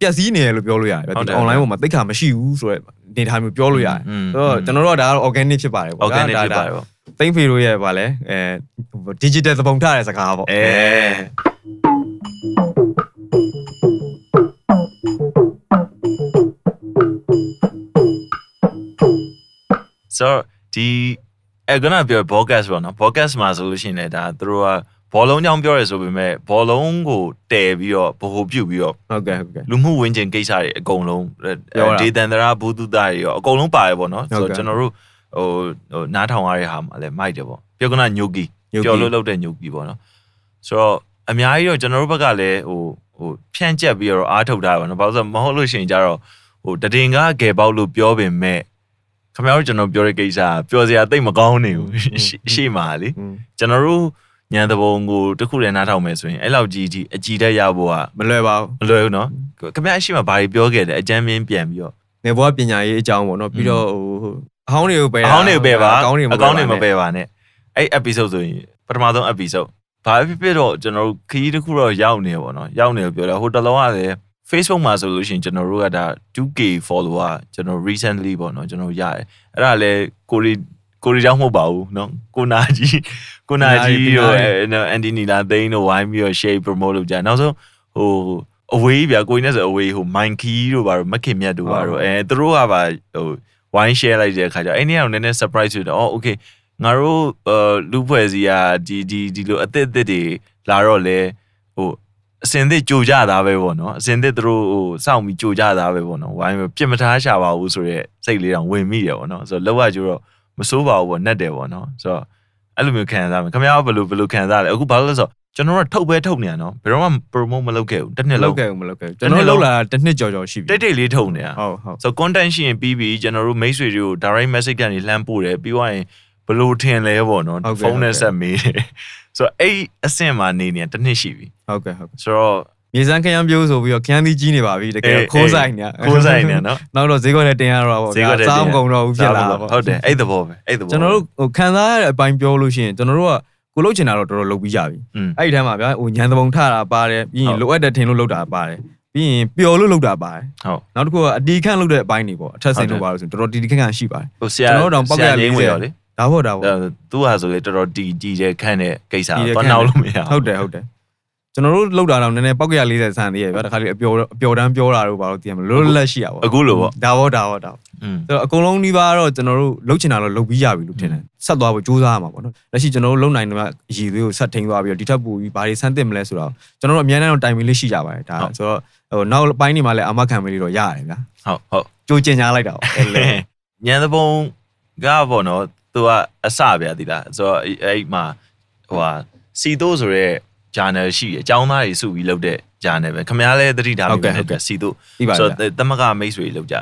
ပျက်စီးနေတယ်လို့ပြောလို့ရတယ်ဗျာဟုတ်ဒီတယ် online ပေါ်မှာသိက္ခာမရှိဘူးဆိုတော့နေထားမျိုးပြောလို့ရတယ်อืมဆိုတော့ကျွန်တော်တို့ကဒါကတော့ organic ဖြစ်ပါတယ်ပေါ့ organic ဖြစ်ပါတယ်ပေါ့သိမ့်ဖေတို့ရဲ့ဗာလဲအဲ digital သဘုံထားတဲ့စကားပေါ့အဲဆိုတော့ဒီအဲ့ကနပြော podcast ပေါ့နော် podcast မှာဆိုလို့ရှိရင်လည်းဒါသူတို့က ဘောလုံးကြောင်းပြောရဲဆိုပေမဲ့ဘောလုံးကိုတည်ပြီးတော့ဗဟိုပြုတ်ပြီးတော့ဟုတ်ကဲ့ဟုတ်ကဲ့လူမှုဝင်ကျင်ကိစ္စတွေအကုန်လုံးပြောတာဒေသန္တရာဘူတုတတွေရောအကုန်လုံးပါတယ်ပေါ့နော်ဟုတ်ကဲ့ဆိုတော့ကျွန်တော်တို့ဟိုဟိုနားထောင်ရတဲ့ဟာမှာလည်းမိုက်တယ်ပေါ့ပြောကနာညိုကီညိုကီပြောလို့လုပ်တဲ့ညိုကီပေါ့နော်ဆိုတော့အများကြီးတော့ကျွန်တော်တို့ဘက်ကလည်းဟိုဟိုဖြန့်ကျက်ပြီးတော့အားထုတ်တာပါနော်ဘာလို့ဆိုတော့မဟုတ်လို့ရှိရင်ကြတော့ဟိုတတင်ကားဂယ်ပေါက်လို့ပြောပင်မဲ့ခင်ဗျားတို့ကျွန်တော်ပြောတဲ့ကိစ္စကပြောစရာတိတ်မကောင်းနေဘူးရှေ့ရှေ့မှာလေอืมကျွန်တော်တို့ ညံတဘုံကိုတစ်ခုတည်းနားထောင်မယ်ဆိုရင်အဲ့လောက်ကြီးကြီးအကြည်တက်ရဖို့ကမလွယ်ပါဘူးမလွယ်ဘူးနော်ခင်ဗျားအရှိမဘာတွေပြောခဲ့တယ်အကြမ်းမြင်ပြန်ပြီးတော့ငယ်ဘဝပညာရေးအကြောင်းပေါ့နော်ပြီးတော့ဟိုအဟောင်းတွေကိုပယ်အကောင်းတွေပဲပါအကောင်းတွေအကောင်းတွေမပယ်ပယ်ပါနဲ့အဲ့ episode ဆိုရင်ပထမဆုံး episode ဘာဖြစ်ဖြစ်တော့ကျွန်တော်တို့ခရီးတစ်ခုတော့ရောက်နေပေါ့နော်ရောက်နေလို့ပြောတယ်ဟိုတလောကလည်း Facebook မှာဆိုလို့ရှိရင်ကျွန်တော်တို့ကဒါ 2k follower ကျွန်တော် recently ပေါ့နော်ကျွန်တော်ရတယ်အဲ့ဒါလည်းကိုရီ ကိုရီကြောင့်မဟုတ်ပါဘူးเนาะကိုနာကြီးကိုနာကြီးတို့အန်ဒီနီလာသိန်းတို့ဝိုင်းပြီးတော့ share promote လုပ်ကြနောက်ဆုံးဟိုအဝေးပြကိုကြီးနဲ့ဆိုအဝေးဟို Monkey တို့ဘာလို့မခင်မြတ်တို့ဘာလို့အဲသူတို့ကပါဟို wine share လိုက်တဲ့အခါကျတော့အဲ့ဒီကတော့နည်းနည်း surprise ဖြစ်တော့အော် okay ငါတို့အာလူဖွဲ့စီကဒီဒီဒီလိုအသစ်အသစ်တွေလာတော့လေဟိုအစင်သစ်ကြိုကြတာပဲပေါ့နော်အစင်သစ်သူတို့ဟိုစောင့်ပြီးကြိုကြတာပဲပေါ့နော်ဝိုင်းပြစ်မထားရှာပါဘူးဆိုတော့စိတ်လေးတောင်ဝင်မိတယ်ပေါ့နော်ဆိုတော့လောက်ရကျတော့ မစိုးပါဘူးပေါ့နှက်တယ်ပေါ့နော်ဆိုတော့အဲ့လိုမျိုးခံစားမယ်ခင်ဗျားကဘယ်လိုဘယ်လိုခံစားလဲအခုဘာလို့လဲဆိုတော့ကျွန်တော်တို့ထုတ်ပဲထုတ်နေရနော်ဘယ်တော့မှ promote မလုပ်ခဲ့ဘူးတစ်နှစ်မလုံးလုပ်ခဲ့ဘူးမလုပ်ခဲ့ဘူးကျွန်တော်လောက်လာတစ်နှစ်ကြော်ကြော်ရှိပြီတိတ်တိတ်လေးထုတ်နေရဟုတ်ဟုတ်ဆို content ရှိရင်ပြီးပြီကျွန်တော်တို့မိတ်ဆွေတွေကို direct message ကနေလှမ်းပို့တယ်ပြီးသွားရင်ဘယ်လိုထင်လဲပေါ့နော်ဟုတ်ကဲ့ဖုန်းနဲ့ဟုတ်ကဲ့ဆက်မေးတယ်ဆိုတော့အဲ့အဆင့်မှာနေနေတစ်နှစ်ရှိပြီဟုတ်ကဲ့ဟုတ်ကဲ့ဆိုတော့ မြေစမ်းခရမ်းပြိုးဆိုပြီးတော့ခရမ်းသီးကြီးနေပါပြီတကယ်အေးခိုးဆိုင်နေခိုးဆိုင်နေနော်နောက်တော့ဈေးကွက်နဲ့တင်ရတော့ပေါ့ဈေးကွက်ထဲစားမကုန်တော့ဘူးဖြစ်လာတာပေါ့ဟုတ်တယ်အဲ့သဘောပဲအဲ့သဘောကျွန်တော်တို့ဟိုခံစားရတဲ့အပိုင်းပြောလို့ရှိရင်ကျွန်တော်တို့ကကိုလုတ်ချင်တာတော့တော်တော်လုပ်ပြီးကြပြီอืมအဲ့ဒီထဲမှာဗျာဟိုညံသဘုံထတာပါတယ်ပြီးရင်ဟုတ်လိုအပ်တဲ့ထင်လို့လုပ်တာပါတယ်ပြီးရင်ပျော်လို့လုပ်တာပါတယ်ဟုတ်နောက်တစ်ခုကအတီးခန့်လုပ်တဲ့အပိုင်းတွေပေါ့အထက်ဆင်လို့ပါလို့ဆိုရင်တော်တော်တီတီခန့်ခန့်ရှိပါတယ်ဟိုဆရာကျွန်တော်တို့တောင်ပောက်ကရဆရာလေးဝင်ရောလေဒါပေါ့ဒါပေါ့အဲသူဟာဆိုလေတော်တော်တီတီတဲ့ခန့်တဲ့ကိစ္စတီတဲ့တော့ခန့်နောက်လို့မရဘူးဟုတ်တယ်ဟုတ်တယ် ကျွန်တော်တို့လောက်တာတော့နည်းနည်းပောက်ကရ40ဆန်သေးရဲ့ဗျာတခါလေအပျော်အပျော်တန်းပြောတာတို့ဘာလို့သိရမလဲလွတ်လပ်ရှိရပါအခုလိုပေါ့ဒါဘောဒါဘောဒါဘောอืมဆိုတော့အကုန်လုံးဒီပါတော့ကျွန်တော်တို့လှုပ်ချင်တာတော့လှုပ်ပြီးရပြီလို့ထင်တယ်ဆက်သွားဖို့ကြိုးစားရမှာပေါ့နော်လက်ရှိကျွန်တော်တို့လှုပ်နိုင်တဲ့အရည်သွေးကိုဆက်ထိန်သွားပြီးတော့ဒီထက်ပိုပြီးဘာတွေဆန်းသင့်မလဲဆိုတော့ကျွန်တော်တို့အများနဲ့တော့တိုင်ပင်လေးရှိကြပါတယ်ဒါဆိုတော့ဟိုနောက်ပိုင်းနေမှာလည်းအမခံမလေးတော့ရတယ်ဗျာဟုတ်ဟုတ်ကြိုးကျင်ညာလိုက်တာပေါ့အဲ့လေညံသဘုံကပေါ့နော်သူကအစဗျာဒီလားဆိုတော့အဲ့အဲ့မှာဟိုဟာစီတိုးဆိုရဲ journal ရှိတယ်အကြောင်းသားတွေစုပြီးလုပ်တဲ့ journal ပဲခင်ဗျားလည်းသတိထားပြီးပဲစီတိုးပြီးပါဆိုဗျာတော့တမကမိတ်ဆွေလုပ်ကြ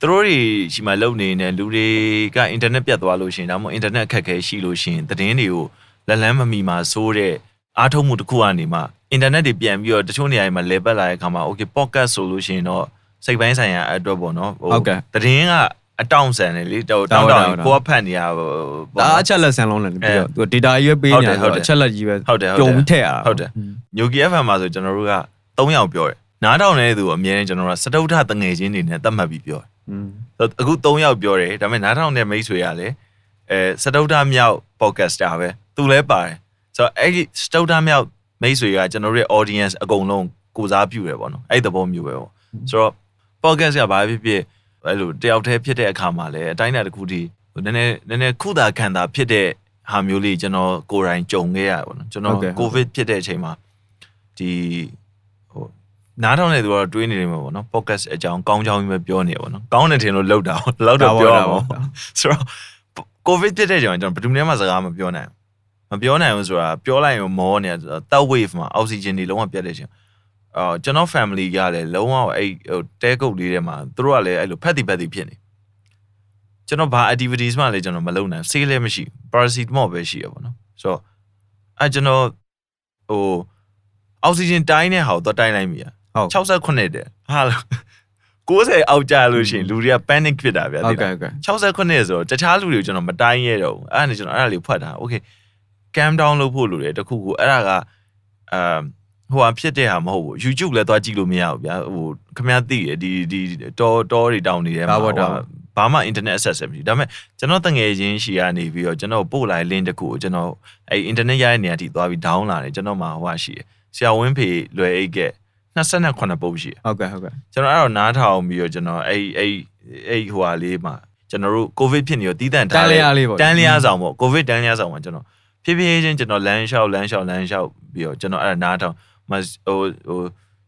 သူတို့တွေရှိမှလုပ်နေနေလူတွေကအင်တာနက်ပြတ်သွားလို့ရှိရင်ဒါမှမဟုတ်အင်တာနက်အခက်အခဲရှိလို့ရှိရင်သတင်းတွေကိုလက်လန်းမမီမှာစိုးတဲ့အားထုတ်မှုတစ်ခုကနေမှအင်တာနက်တွေပြန်ပြီးတော့တချို့နေရာတွေမှာလဲပတ်လာတဲ့အခါမှာ okay podcast ဆိုလို့ရှိရင်တော့စိတ်ပိုင်းဆိုင်ရာအတွက်ပေါ့နော်သတင်းက အတောင့်ဆန်တယ်လေတောင်းတောင်းကိုကဖတ်နေရဒါပေါ့အချက်လက်ဆန်လုံးလည်းပြီးတော့သူ data ရွေးပေးနေတာဆိုတော့အချက်လက်ကြီးပဲဟုတ်တယ်ပြုံဟုတ်ပြီးတယ်ထည့်ရတာဟုတ်တယ်ညိုကီ FM မှာဆိုကျွန်တော်တို့က3ယောက်ပြောတယ်နားထောင်နေတဲ့သူအမြဲတမ်းကျွန်တော်တို့ကစတုထတငယ်ချင်းတွေနဲ့သတ်မှတ်ပြီးပြောတယ်อืมဆိုတော့အခု3ယောက်ပြောတယ်ဒါပေမဲ့နားထောင်တဲ့မိတ်ဆွေကလည်းအဲစတုထမြောက် podcaster ပဲသူလည်းပါတယ်ဆိုတော့အဲ့ဒီစတုထမြောက်မိတ်ဆွေကကျွန်တော်တို့ရဲ့ audience အကုန်လုံးကိုစားပြုတယ်ပေါ့နော်အဲ့ဒီသဘောမျိုးပဲပေါ့ဆိုတော့ podcast ကဘာဖြစ်ဖြစ် အဲ့လိုတယောက်တည်းဖြစ်တဲ့အခါမှာလည်းအတိုင်းအတာတစ်ခုတည်းဟိုနည်းနည်းနည်းနည်းခုတာခံတာဖြစ်တဲ့ဟာမျိုးလေးကျွန်တော်ကိုယ်တိုင်ကြုံခဲ့ရပါတော့ကျွန်တော် covid ဖြစ်တဲ့အချိန်မှာဒီဟိုနားထောင်နေသူကတော့တွေးနေနေမှာပေါ့နော် podcast အကြောင်းကောင်းကြောင်းကြီးပဲပြောနေပါတော့ကောင်းတယ်ထင်လို့လောက်တာလောက်တော့ပြောတာပေါ့ဆိုတော့ covid ဖြစ်တဲ့ကြောင်ကျွန်တော်ဘယ်သူမှစကားမပြောနိုင်မပြောနိုင်ဘူးဆိုတာပြောလိုက်ရင်မောနေတယ် third wave မှာ oxygen တွေလုံးဝပြတ်တဲ့အချိန် အော်ကျွန်တော် family ကလည်းလုံးဝအဲ့ဟိုတဲကုတ်လေးထဲမှာသူတို့ကလည်းအဲ့လိုဖက်တီဖက်တီဖြစ်နေကျွန်တော်ဘာ activities မှလည်းကျွန်တော်မလုပ်နိုင်ဆေးလည်းမရှိ paracetamol ပဲရှိရပါတော့ဆိုတော့အဲကျွန်တော်ဟို oxygen တိုင်းတဲ့ဟာကိုတော့တိုင်းလိုက်မိရဟုတ်68တဲ့ဟာလို့90အောက်ကြလို့ရှိရင်လူတွေက panic ဖြစ်တာဗျာဟုတ်သိကဲ့လားဟုတ်ကဲ့68ဆိုတော့တခြားလူတွေကိုကျွန်တော်မတိုင်းရတော့ဘူးအဲ့ဒါနဲ့ကျွန်တော်အဲ့ဒါလေးဖွက်တာ okay cam down လုပ်ဖို့လိုတယ်တခုခုအဲ့ဒါကအမ် ဟိုဟာဖြစ်တဲ့ဟာမဟုတ်ဘူး YouTube လည်းသွားကြည့်လို့မရဘူးဗျာဟိုခမရသိရဒီဒီတောတောတွေတောင်းနေတယ်ဒါပေါ့ဒါပေါ့ဘာမှ internet access မရှိဘူးဒါပေမဲ့ကျွန်တော်တငယ်ချင်းရှိကနေပြီးတော့ကျွန်တော်ပို့လိုက် link တစ်ခုကိုကျွန်တော်အဲ့ internet ရတဲ့နေရာထိသွားပြီး down လာတယ်ကျွန်တော်မှာဟိုဟာရှိတယ်ဆရာဝင်းဖေလွယ်အိတ်က28ပုတ်ရှိတယ်ဟုတ်ကဲ့ဟုတ်ကဲ့ကျွန်တော်အဲ့တော့နားထောင်ပြီးတော့ကျွန်တော်အဲ့အဲ့အဲ့ဟိုဟာလေးမှာကျွန်တော်တို့ကိုဗစ်ဖြစ်နေတော့တီးတန့်တထားန်းလျားလေးပေါ့တန်းလျားဆောင်ပေါ့ကိုဗစ်တန်းလျားဆောင်မှာကျွန်တော်ဖြည်းဖြည်းချင်းကျွန်တော်လမ်းလျှောက်လမ်းလျှောက်လမ်းလျှောက်ပြီးတော့ကျွန်တော်အဲ့ဒါနားထောင်မ ဟိုဟို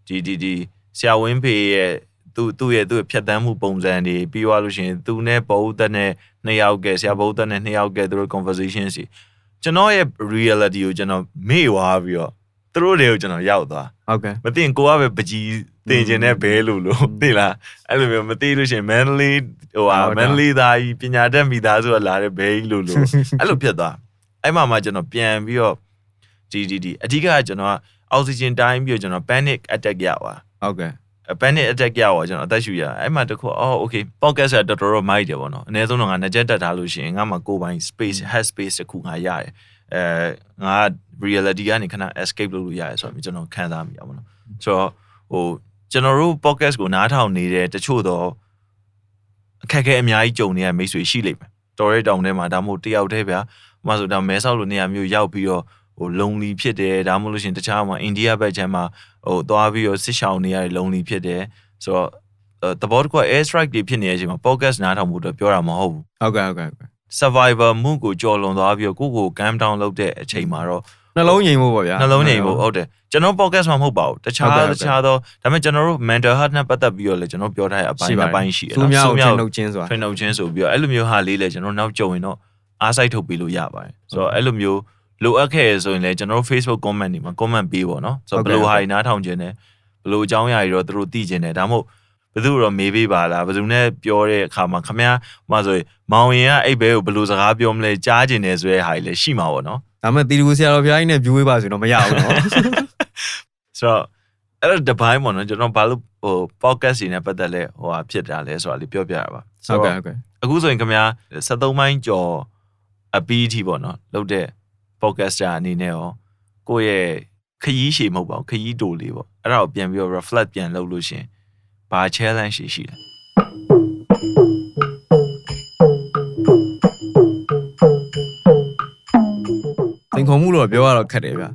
ဒီဒီဒီဆရာဝင်းဖေရဲ့သူသူ့ရဲ့သူ့ရဲ့ဖြတ်တန်းမှုပုံစံတွေပြီးသွားလို့ရှိရင်သူနဲ့ဘုဒ္ဓနဲ့နှစ်ယောက်ကဆရာဘုဒ္ဓနဲ့နှစ်ယောက်ကသူတို့ conversation စီကျွန်တော်ရဲ့ reality ကိုကျွန်တော်မေ့သွားပြီးတော့သူတို့တွေကိုကျွန်တော်ရောက်သွားဟုတ်ကဲ့မသိရင်ကိုကပဲပကြီးတင်ကျင်တဲ့ဘဲလို့လို့သိလားအဲ့လိုမျိုးမသိလို့ရှိရင် manly ဟိုဟာဟုတ်တယ် manly သားကြီးပညာတတ်မိသားစုကလာတဲ့ဘဲကြီးလို့လို့အဲ့လိုဖြစ်သွားအဲ့မှာမှကျွန်တော်ပြန်ပြီးတော့ဒီဒီဒီအဓိကကကျွန်တော်က oxygen တိုင်းပြီးတော့ကျွန်တော် panic attack ရပါဟုတ်ကဲ့ panic attack ရပါကျွန်တော်အသက်ရှူရအဲ့မှာတခုအော် okay podcast ကတော်တော်တော့မိုက်တယ်ပေါ့နော်အနည်းဆုံးတော့ငါငကြက်တက်ထားလို့ရှိရင်ငါမှကိုယ်ပိုင် space head space တခုငါရတယ်အဲငါ reality ကနေခဏ escape လုပ်လို့ရတယ်ဆိုတော့ကျွန်တော်ခံစားမိရပါတော့ဆိုတော့ဟိုကျွန်တော်တို့ podcast ကိုနားထောင်နေတဲ့တချို့တော့အခက်အခဲအများကြီးကြုံနေရမိတ်ဆွေရှိလိမ့်မယ်တော်ရဲတောင်ထဲမှာဒါမှမဟုတ်တယောက်တည်းဗျာဟိုမှာဆိုဒါမဲဆောက်လိုနေရာမျိုးရောက်ပြီးတော့ ဟိုလုံလီဖြစ်တယ်ဒါမှမဟုတ်လို့ရှိရင်တခြားမှာအိန္ဒိယဘက်ခြမ်းမှာဟိုသွားပြီးတော့စစ်ရှောင်နေရတယ်လုံလီဖြစ်တယ်ဆိုတော့အဲတဘောတကွ air strike တွေဖြစ်နေတဲ့အချိန်မှာ podcast နားထောင်ဖို့အတွက်ပြောတာမဟုတ်ဘူးဟုတ်ကဲ့ဟုတ်ကဲ့ဟုတ်ကဲ့ survivor မှုကိုကြော်လွန်သွားပြီးတော့ကိုယ့်ကို calm down လုပ်တဲ့အချိန်မှာတော့နှလုံးငြိမ်ဖို့ပေါ့ဗျာနှလုံးငြိမ်ဖို့ဟုတ်တယ်ကျွန်တော် podcast မှာမဟုတ်ပါဘူးတခြားဟုတ်ကဲ့ဟုတ်တကဲ့ခြားတော့ဒါပေမဲ့ကျွန်တော်တို့ mental health နဲ့ပတ်သက်ပြီးတော့လည်းကျွန်တော်ပြောထားတဲ့အပိုင်းတစ်ပိုင်းရှိတယ်သူများကိုဆူထင်နှုတ်ခြင်းဆိုတာထွင်နှုတ်ခြင်းဆိုပြီးတော့အဲ့လိုမျိုးဟာလေးလည်းကျွန်တော်နောက်ကြုံရင်တော့အားစိုက်ထုတ်ပေးလို့ရပါတယ်ဆိုတော့အဲ့လိုမျိုး လိုအပ်ခဲ့ရဆိုရင်လည်းကျွန်တော်တို့ Facebook comment တွေမှာ comment ပေးပေါ့နော်ဆိုတော့ဘယ်လိုဟာတွေနားထောင်ခြင်းလဲဘယ်လိုအကြောင်းအရာတွေတော့သူတို့သိခြင်းတယ်ဒါမှမဟုတ်ဘယ်သူတော့မေးပေးပါလားဘယ်သူနဲ့ပြောတဲ့အခါမှာခမည်းမဆိုရင်မောင်ရင်ကအဲ့ဘဲကိုဘယ်လိုစကားပြောမလဲကြားခြင်းတယ်ဆိုတဲ့ဟာတွေလည်းရှိမှာပေါ့နော်ဒါပေမဲ့တီတူဆရာတော်ဘုရားကြီးနဲ့ view ဝေးပါဆိုရင်တော့မရဘူးနော်ဆိုတော့အဲ့တော့တစ်ပိုင်းပေါ့နော်ကျွန်တော်ဘာလို့ဟို podcast တွေနဲ့ပတ်သက်လဲဟိုဟာဖြစ်တာလဲဆိုတာလေးပြောပြရပါဟုတ်ကဲ့ဟုတ်ကဲ့အခုဆိုရင်ခင်ဗျာ73မိုင်းကျော်အပီးအထိပေါ့နော်လုပ်တဲ့ podcaster အနေနဲ့ရောကိုယ့်ရဲ့ခရီးရှည်မဟုတ်ပါဘူးခရီးတိုလေးပေါ့အဲ့ဒါကိုပြန်ပြီးတော့ reflect ပြန်လုပ်လို့ရှင်ဘာ challenge ရှိရှိလဲသင်ခုံမှုလို့ပြောရတော့ခက်တယ်ဗျ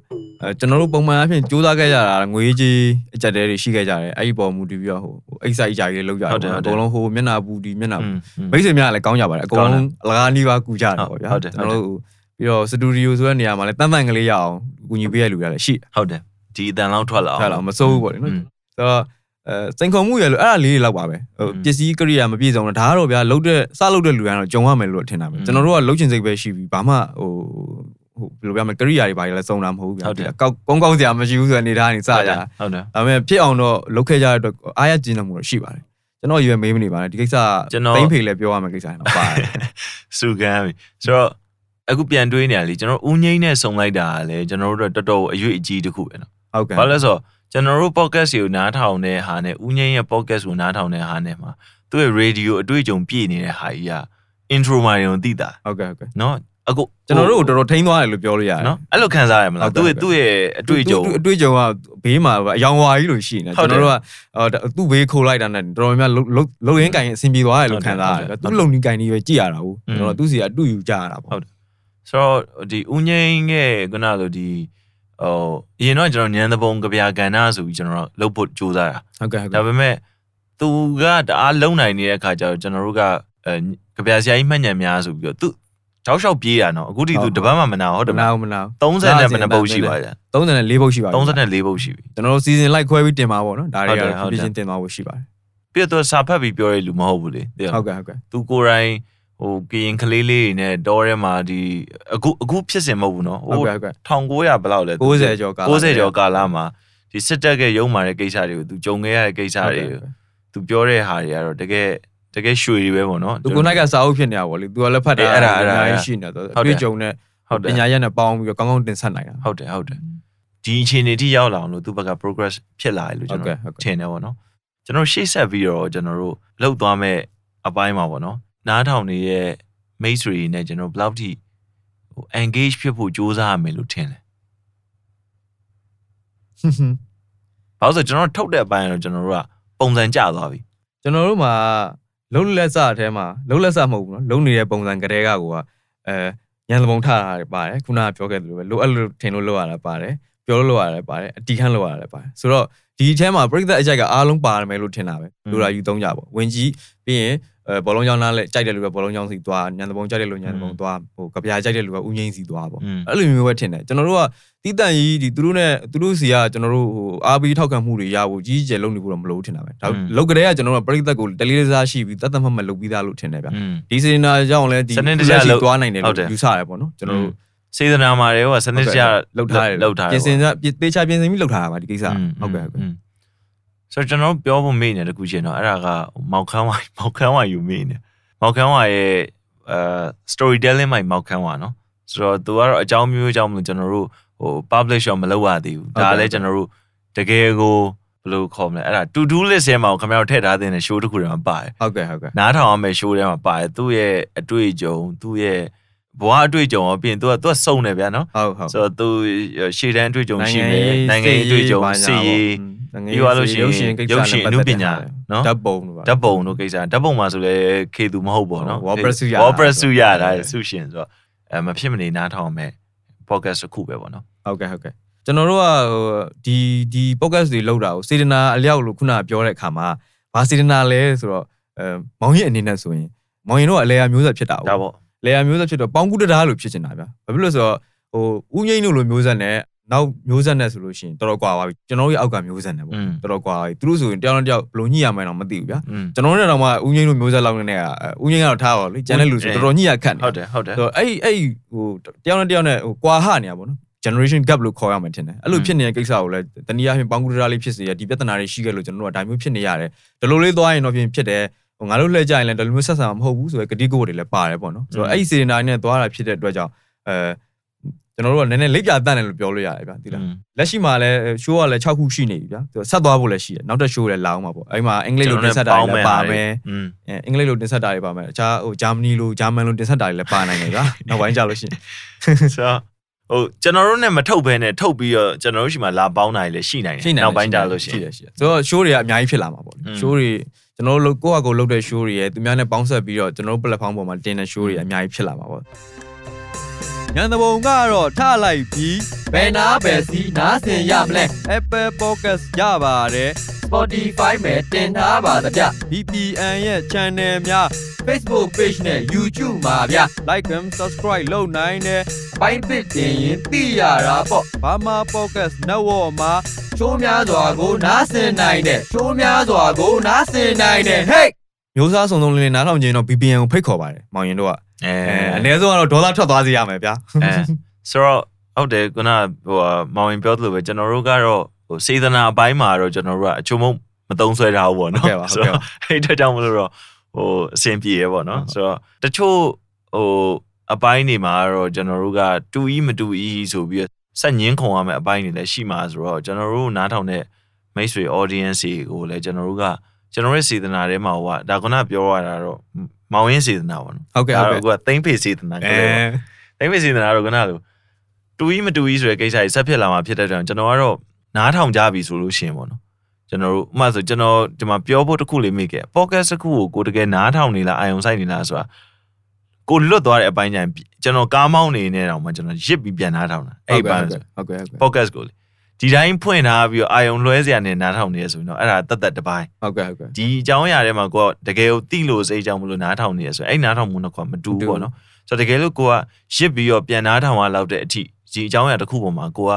အဲကျွန်တော်တို့ပုံမှန်အဖြစ်စူးစမ်းခဲ့ကြတာငွေကြီးအကြက်တဲတွေရှိခဲ့ကြတယ်အဲ့ဒီပေါ်မူတည်ပြီးတော့ဟိုအိတ်ဆိုင်ကြာကြီးလောက်ကြတယ်အကုန်လုံးဟိုမျက်နာပူဒီမျက်နာပူမိတ်ဆွေများလည်းကောင်းကြပါတယ်အကုန်လုံးအလကားနီးပါးကူကြတာပေါ့ဗျာကျွန်တော်တို့ ပြီးတော့စတူဒီယိုဆိုတဲ့နေရာမှာလည်းတန်တန်ကလေးရအောင်ကူညီပေးရလူရလည်းရှိဟုတ်တယ်ဒီအတန်လောက်ထွက်လာအောင်ထွက်လာအောင်မစိုးဘူးပေါ့လေနော်ဆိုတော့အဲစိန်ခေါ်မှုရလို့အဲ့ဒါလေးတွေလောက်ပါပဲဟိုပစ္စည်းကရိယာမပြည့်စုံတော့ဒါကတော့ဗျာလုတ်တဲ့စလုတ်တဲ့လူရတော့ကြုံရမယ်လို့ထင်တာပဲကျွန်တော်တို့ကလုတ်ချင်စိတ်ပဲရှိပြီးဘာမှဟိုဟိုဘယ်လိုပြောမလဲကရိယာတွေဘာတွေလဲစုံတာမဟုတ်ဘူးဗျာဟုတ်တယ်ကောက်ကောင်းကောင်းစရာမရှိဘူးဆိုတဲ့အနေထားနေစရတာဟုတ်တယ်ဒါပေမဲ့ဖြစ်အောင်တော့လုတ်ခဲ့ကြတဲ့အတွက်အားရကျင်းတဲ့မှုတော့ရှိပါတယ်ကျွန်တော်ရွယ်မေးမနေပါနဲ့ဒီကိစ္စဘိန်းဖေလည်းပြောရမယ့်ကိစ္စမှာပါတယ်စုကမ်းပြီဆိုတော့ အခုပြန်တွေးနေရလေကျွန်တော်ဦးငိမ့်နဲ့ဆုံလိုက်တာကလည်းကျွန်တော်တို့တော်တော်အရွေးအကြီးတစ်ခုပဲနော်ဟုတ်ကဲ့ဘာလဲဆိုတော့ကျွန်တော်တို့ podcast ကိုနားထောင်တဲ့ဟာနဲ့ဦးငိမ့်ရဲ့ podcast ကိုနားထောင်တဲ့ဟာနဲ့မှာသူ့ရဲ့ radio အတွေ့အကြုံပြည့်နေတဲ့ဟာကြီးက intro မှာရုံသိတာဟုတ်ကဲ့ဟုတ်ကဲ့နော်အခုကျွန်တော်တို့ကိုတော်တော်ထိန်းသွားတယ်လို့ပြောလို့ရတယ်နော်အဲ့လိုခံစားရမလားဟုတ်ကဲ့သူ့ရဲ့သူ့ရဲ့အတွေ့အကြုံသူအတွေ့အကြုံကဘေးမှာအယောင်ဝါကြီးလို့ရှိနေဟုကျွန်တ်တယ်တော်တို့ကအော်သူ့ဘေးခိုးလိုက်တာနဲ့တော်တော်များများလုံလုံရင်းကင်ရင်အဆင်ပြေသွားတယ်လို့ခံစားရတယ်ဟုတ်တယ်သူ့လုံနီကင်ကြီးပဲကြည့်ရတာဟုတ်อืมကျွန်တော်သူ့စီကအတူယူကြရတာပေါ့ဟုတ် ဆိုတော့ဒီဦးငိမ့်ရဲ့ခုနလိုဒီဟိုအရင်တော့ကျွန်တော်ညံသဘုံကဗျာကဏ္ဍဆိုပြီးကျွန်တော်လှုပ်ဖို့ကြိုးစားတာဟုတ်ကဲ့ဟုတ်ဒါကဲ့ပေမဲ့သူကတအားလုံနိုင်နေတဲ့အခါကျတော့ကျွန်တော်တို့ကအဲကဗျာဆရာကြီးမှတ်ညံများဆိုပြီးတော့သူတောက်လျှောက်ပြေးတာနော်အခုထိသူတပတ်မှမနာဟုတ်တယ်မမနာလားဘူးမနာဘူး30နဲ့ဘယ်နှပုတ်ရှိပါလဲ34ပုတ်ရှိပါပြီ34ပုတ်ရှိပြီကျွန်တော်တို့စီစဉ်လိုက်ခွဲပြီးတင်ပါပေါ့နော်ဒါတွေဟုတ်တယ်ကတော့ဟုတ်တယ်ပြင်ချင်းတင်သွားဖို့ရှိပါတယ်ပြီးတော့သူစာဖတ်ပြီးပြောရလူမဟုတ်ဘူးလေသိလားဟုတ်ကဲ့ဟုတ်ကဲ့သူကိုယ်တိုင် ဟိုကရင်ကလေးလေးတွေနဲ့တောထဲမှာဒီအခုအခုဖြစ်စင်မဟုတ်ဘူးနော်ဟုတ်ကဲ့ဟုတ်ကဲ့1900ဘယ်လောက်လဲ60ကျော်ကာလ60ကျော်ကာလမှာဒီစစ်တပ်ကရုံမာတဲ့ကိစ္စတွေကိုသူကြုံခဲ့ရတဲ့ကိစ္စတွေကိုသူပြောတဲ့ဟာတွေကတော့တကယ်တကယ်ရွှေတွေပဲပေါ့နော်သူကိုနိုင်ကစာအုပ်ဖြစ်နေတာပေါ့လေသူကလည်းဖတ်တာအေးအဲ့ဒါအဲ့ဒါအများကြီးရှိနေတော့ဟုတ်တယ်အတွေ့အကြုံနဲ့ဟုတ်တယ်ပညာရက်နဲ့ပေါင်းပြီးတော့ကောင်းကောင်းတင်ဆက်နိုင်တာဟုတ်တယ်ဟုတ်တယ်ဒီအခြေအနေထိရောက်လာအောင်လို့သူဘက်က progress ဖြစ်လာတယ်လို့ကျွန်ဟုတ်ကဲ့တော်ဟုတ်ကဲ့ထင်တယ်ပေါ့နော်ကျွန်တော်ရှေ့ဆက်ပြီးတော့ကျွန်တော်တို့လှုပ်သွားမဲ့အပိုင်းမှာပေါ့နော် နားထောင်နေတဲ့ mates တွေနဲ့ကျွန်တော်ဘယ်လောက်ထိဟို engage ဖြစ်ဖို့ကြိုးစားရမယ်လို့ထင်လဲ။ဘာလို့ဆိုကျွန်တော်ထုတ်တဲ့အပိုင်းတော့ကျွန်တော်တို့ကပုံစံကျသွားပြီ။ကျွန်တော်တို့မှာလုံးလက်စအထဲမှာလုံးလက်စမဟုတ်ဘူးနော်လုံးနေတဲ့ပုံစံကလေးကကိုကအဲညံလပုံထတာပါတယ်ခုနကပြောခဲ့သလိုပဲလိုအဲ့လိုထင်လို့လောက်ရတာပါတယ်ပြောလို့လောက်ရတာပါတယ်အတီးခန့်လောက်ရတာပါတယ်ဆိုတော့ဒီအထဲမှာပြိဿအကြိုက်ကအားလုံးပါတယ်မယ်လို့ထင်တာပဲလူလာယူသုံးကြပေါ့ဝင်ကြီးပြီးရင် ဘောလုံးကြောင်းလားလဲကြိုက်တဲ့လူကဘောလုံးကြောင်းစီသွားညံသဘုံကြိုက်တဲ့လူညံသဘုံသွားဟိုကပြားကြိုက်တဲ့လူကဥငိမ့်စီသွားပေါ့အဲ့လိုမျိုးပဲထင်တယ်ကျွန်တော်တို့ကတီးတန့်ကြီးဒီသူတို့နဲ့သူတို့စီကကျွန်တော်တို့ဟိုအားပေးထောက်ခံမှုတွေရဖို့ကြီးကျယ်လုပ်နေဖို့တော့မလိုဘူးထင်တာပဲဒါလောက်ကလေးကကျွန်တော်တို့ပရိသတ်ကိုတလေးလေးစားရှိပြီးတတ်တတ်မှတ်မှတ်လုပ်ပြီးသားလို့ထင်တယ်ဗျဒီစေနာကြောင့်လဲဒီစနစ်တကျလုပ်သွားနိုင်တယ်လို့ယူဆရတယ်ပေါ့နော်ကျွန်တော်တို့စေတနာမှာတွေဟိုစနစ်တကျလုပ်ထားတယ်လုပ်ထားတယ်ပြင်ဆင်သေးချာပြင်ဆင်ပြီးလုပ်ထားတာပါဒီကိစ္စဟုတ်ကဲ့ဟုတ်ကဲ့ ဆိုတော့ကျွန်တော်တို့ပြောဖို့မေ့နေတခုချင်းတော့အဲ့ဒါကမောက်ခန်းဝိုင်မောက်ခန်းဝိုင်ယူမေ့နေမောက်ခန်းဝိုင်ရဲ့အဲ storytelling မိုင်မောက်ခန်းဝါနော်ဆိုတော့သူကတော့အကြောင်းမျိုးမျိုးအကြောင်းမလို့ကျွန်တော်တို့ဟို publish ရောမလုပ်ရသေးဘူးဒါလည်းကျွန်တော်တို့တကယ်ကိုဘယ်လိုခေါ်မလဲအဲ့ဒါ to do list ထဲမှာခင်ဗျားတို့ထည့်ထားတဲ့ show တစ်ခုတည်းမှာပါတယ်ဟုတ်ကဲ့ဟုတ်ကဲ့နားထောင်ရမယ့် show ထဲမှာပါတယ်သူ့ရဲ့အတွေ့အကြုံသူ့ရဲ့ ဘဝအတွေ့အကြုံရောပြီးရင်သူကသူကစုံတယ်ဗျာနော်ဟုတ်ဟုတ်ဆိုတော့သူရှေ့တန်းအတွေ့အကြုံရှိမယ်နိုင်ငံရေးအတွေ့အကြုံစစ်ရေးနိုင်ငံပြီးသွားလို့ရှိရင်ရုပ်ရှင်ကိစ္စရုပ်ရှင်အနုပညာနော်ဓာတ်ပုံတို့ပါဓာတ်ပုံတို့ကိစ္စဓာတ်ပုံမှာဆိုလဲခေသူမဟုတ်ပေါ့နော် Wall press ဆုရတာ Wall press ဆုရတာဟုတ်တယ်ဆုရှင်ဆိုတော့အဲမဖြစ်မနေနားထောင်မယ် podcast တစ်ခုပဲပေါ့နော်ဟုတ်ကဲ့ဟုတ်ကဲ့ကျွန်တော်တို့ကဟိုဒီဒီ podcast တွေလောက်တာကိုစေတနာအလျောက်လို့ခုနကပြောတဲ့အခါမှာဘာစေတနာလဲဆိုတော့အဲမောင်ရင်အနေနဲ့ဆိုရင်မောင်ရင်တို့ကအလဲအမျိုးဆက်ဖြစ်တာဒါပေါ့ပေါ့ လေယာမျိုးဆက်ဖြစ်တော့ပေါင်းကူးတရားလို့ဖြစ်နေတာဗျဘာဖြစ်လို့လဲဆိုတော့ဟိုဥငိမ့်တို့လိုမျိုးဆက်နဲ့နောက်မျိုးဆက်နဲ့ဆိုလို့ရှိရင်တော်တော်ကွာပါပြီကျွန်တော်တို့ရဲ့အောက်ကမျိုးဆက်နဲ့ပေါ့တော်တော်ကွာပါပြီသူတို့ဆိုရင်တယောက်နဲ့တယောက်ဘယ်လိုညှိရမလဲတော့မသိဘူးဗျာอืมကျွန်တော်တို့နဲ့တော့မှဥငိမ့်တို့မျိုးဆက်လောက်နဲ့ကဥငိမ့်ကတော့ထားပါလေကျန်တဲ့လူဆိုတော်တော်ညှိရခတ်နေဟုတ်တယ်ဟုတ်တယ်ဆိုတော့အဲ့အဲ့ဟိုတယောက်နဲ့တယောက်နဲ့ဟိုကွာဟနေရပါတော့ generation gap လို့ခေါ်ရမှာထင်တယ်အဲ့လိုဖြစ်နေတဲ့ကိစ္စကိုလည်းတနည်းအားဖြင့်ပေါင်းကူးတရားလေးဖြစ်စေရဒီပြဿနာတွေရှိခဲ့လို့ကျွန်တော်တို့ကဒါမျိုးဖြစ်နေရတယ်ဒီလိုလေးသွားရင်တော့ပြင်ဖြစ်တယ် ဟိုငါတို့လှည့်ကြရင်လည်းဒီလိုမျိုးဆက်ဆံမှာမဟုတ်ဘူးဆိုရယ်ဂတိကဝတ်တွေလည်းပါတယ်ပေါ့နော်ဆိုတော့အဲ့ဒီစေတနာနဲ့သွားတာဖြစ်တဲ့အတွက်ကြောင့်အဲကျွန်တော်တို့ကနည်းနည်းလက်ပြတန့်တယ်လို့ပြောလို့ရတယ်ဗျာဒီလားလက်ရှိမှာလည်း show ကလည်း6ခုရှိနေပြီဗျာဆက်သွားဖို့လည်းရှိတယ်နောက်တစ် show လည်းလာအောင်ပါပေါ့အဲ့မှာအင်္ဂလိပ်လိုတင်ဆက်တာတွေလည်းပါမယ်အင်္ဂလိပ်လိုတင်ဆက်တာတွေပါမယ်အခြားဟိုဂျာမနီလိုဂျာမန်လိုတင်ဆက်တာတွေလည်းပါနိုင်တယ်ဗျာနောက်ပိုင်းကြလို့ရှိရင်ဆိုတော့ဟိုကျွန်တော်တို့နဲ့မထုတ်ဘဲနဲ့ထုတ်ပြီးတော့ကျွန်တော်တို့ရှိမှလာပေါင်းတာတွေလည်းရှိနိုင်တယ်နောက်ပိုင်းကြလို့ရှိရင်ရှိတယ်ရှိတယ်ဆိုတော့ show တွေကအများကြီးဖြစ်လာမှာပေါ့ show တွေ ကျွန်တော်တို့ကိုယ့်ဟာကိုယ်လုပ်တဲ့ show တွေရဲ့သူများနဲ့ပေါင်းဆက်ပြီးတော့ကျွန်တော်တို့ platform ပေါ်မှာတင်တဲ့ show တွေအများကြီးဖြစ်လာမှာပေါ့ညံတဘုံကတော့ထလိုက်ပြီးဘယ်နာဘယ်စီနားဆင်ရမလဲ Apple Podcast ရပါတယ် Spotify မှာတင်ထားပါကြ။ VPN ရဲ့ channel များ Facebook page နဲ့ YouTube မှာဗျ။ Like and subscribe လုပ်နိုင်တယ်။ပိုင်းပစ်တင်ရင်သိရတာပေါ့။ဘာမှ Podcast Network မှာရှိုးများစွာကိုနားဆင်နိုင်တယ်။ရှိုးများစွာကိုနားဆင်နိုင်တယ်ဟေ့မျိုးစားစုံစုံလေးနားထောင်ခြင်းတော့ VPN ကိုဖိတ်ခေါ်ပါတယ်မောင်ရင်တို့ကအဲအဲအနည်းဆုံးကတော့ဒေါ်လာထွက်သွားစေရမယ်ဗျာအဲဆိုတော့ဟုတ်တယ်ခုနဟိုဟာမောင်ရင်ပြောသလိုပဲကျွန်တော်တို့ကတော့ဟိုစေတနာအပိုင်းမှာတော့ကျွန်တော်တို့ကအချုံမုံမသုံးဆွဲထားဘူးပေါ့နော်ဟုတ်ကဲ့ပါဟုတ်ကဲ့ပါအဲ့ဒါကြောင့်မလို့တော့ ဟိုအဆင်ပြေရပေါ့နော်ဆိုတော့တချို့ဟိုအပိုင်းတွေမှာတော့ကျွန်တော်တို့ကတူဤမတူဤဆိုပြီးတော့ဆက်ညင်းခုံရမယ့်အပိုင်းတွေလည်းရှိမှာဆိုတော့ကျွန်တော်တို့နားထောင်တဲ့မိတ်ဆွေ audience တွေကိုလည်းကျွန်တော်တို့ကကျွန်တော်ရဲ့စေတနာထဲမှာဟိုကဒါကနပြောရတာတော့မောင်ရင်းစေတနာပေါ့နော်ဟုတ်ကဲ့ဟုတ်ကဲ့ဒါတော့ကသိမ့်ဖေစေတနာကအဲလေးပေါ့တိတ်မစီနေတာတော့ကနလို့တူကြီးမတူကြီးဆိုတဲ့ကိစ္စကြီးဆက်ဖြစ်လာမှာဖြစ်တဲ့ကြောင့်ကျွန်တော်ကတော့နားထောင်ကြပြီဆိုလို့ရှိရင်ပေါ့နော် ကျွန်တော်တို့ဥပမာဆိုကျွန်တော်ဒီမှာပြောဖို့တစ်ခုလေးမိခဲ့ podcast တစ်ခုကိုကိုတကယ်နားထောင်နေလားအာယုံဆိုင်နေလားဆိုတာကိုလွတ်သွားတဲ့အပိုင်းကျရင်ကျွန်တော်ကားမောင်းနေနေတော့မှကျွန်တော်ရစ်ပြီးပြန်နားထောင်တာအဲ့ဒီပိုင်းဆိုဟုတ်ကဲ့ဟုတ်ကဲ့ podcast ကိုလေဒီတိုင်းဖွင့်ထားပြီးတော့အာယုံလွှဲစရာနဲ့နားထောင်နေရဆိုရင်တော့အဲ့ဒါတက်တက်တစ်ပိုင်းဟုတ်ကဲ့ဟုတ်ကဲ့ဒီအကြောင်းအရာတွေမှာကိုကတကယ်ကိုတိလို့စိတ်ကြောင့်မလို့နားထောင်နေရဆိုရင်အဲ့နားထောင်မှုနှစ်ခွမတူဘူးပေါ့နော်ဆိုတော့တကယ်လို့ကိုကရစ်ပြီးတော့ပြန်နားထောင်ရလောက်တဲ့အထိဒီအကြောင်းအရာတစ်ခုပေါ်မှာကိုက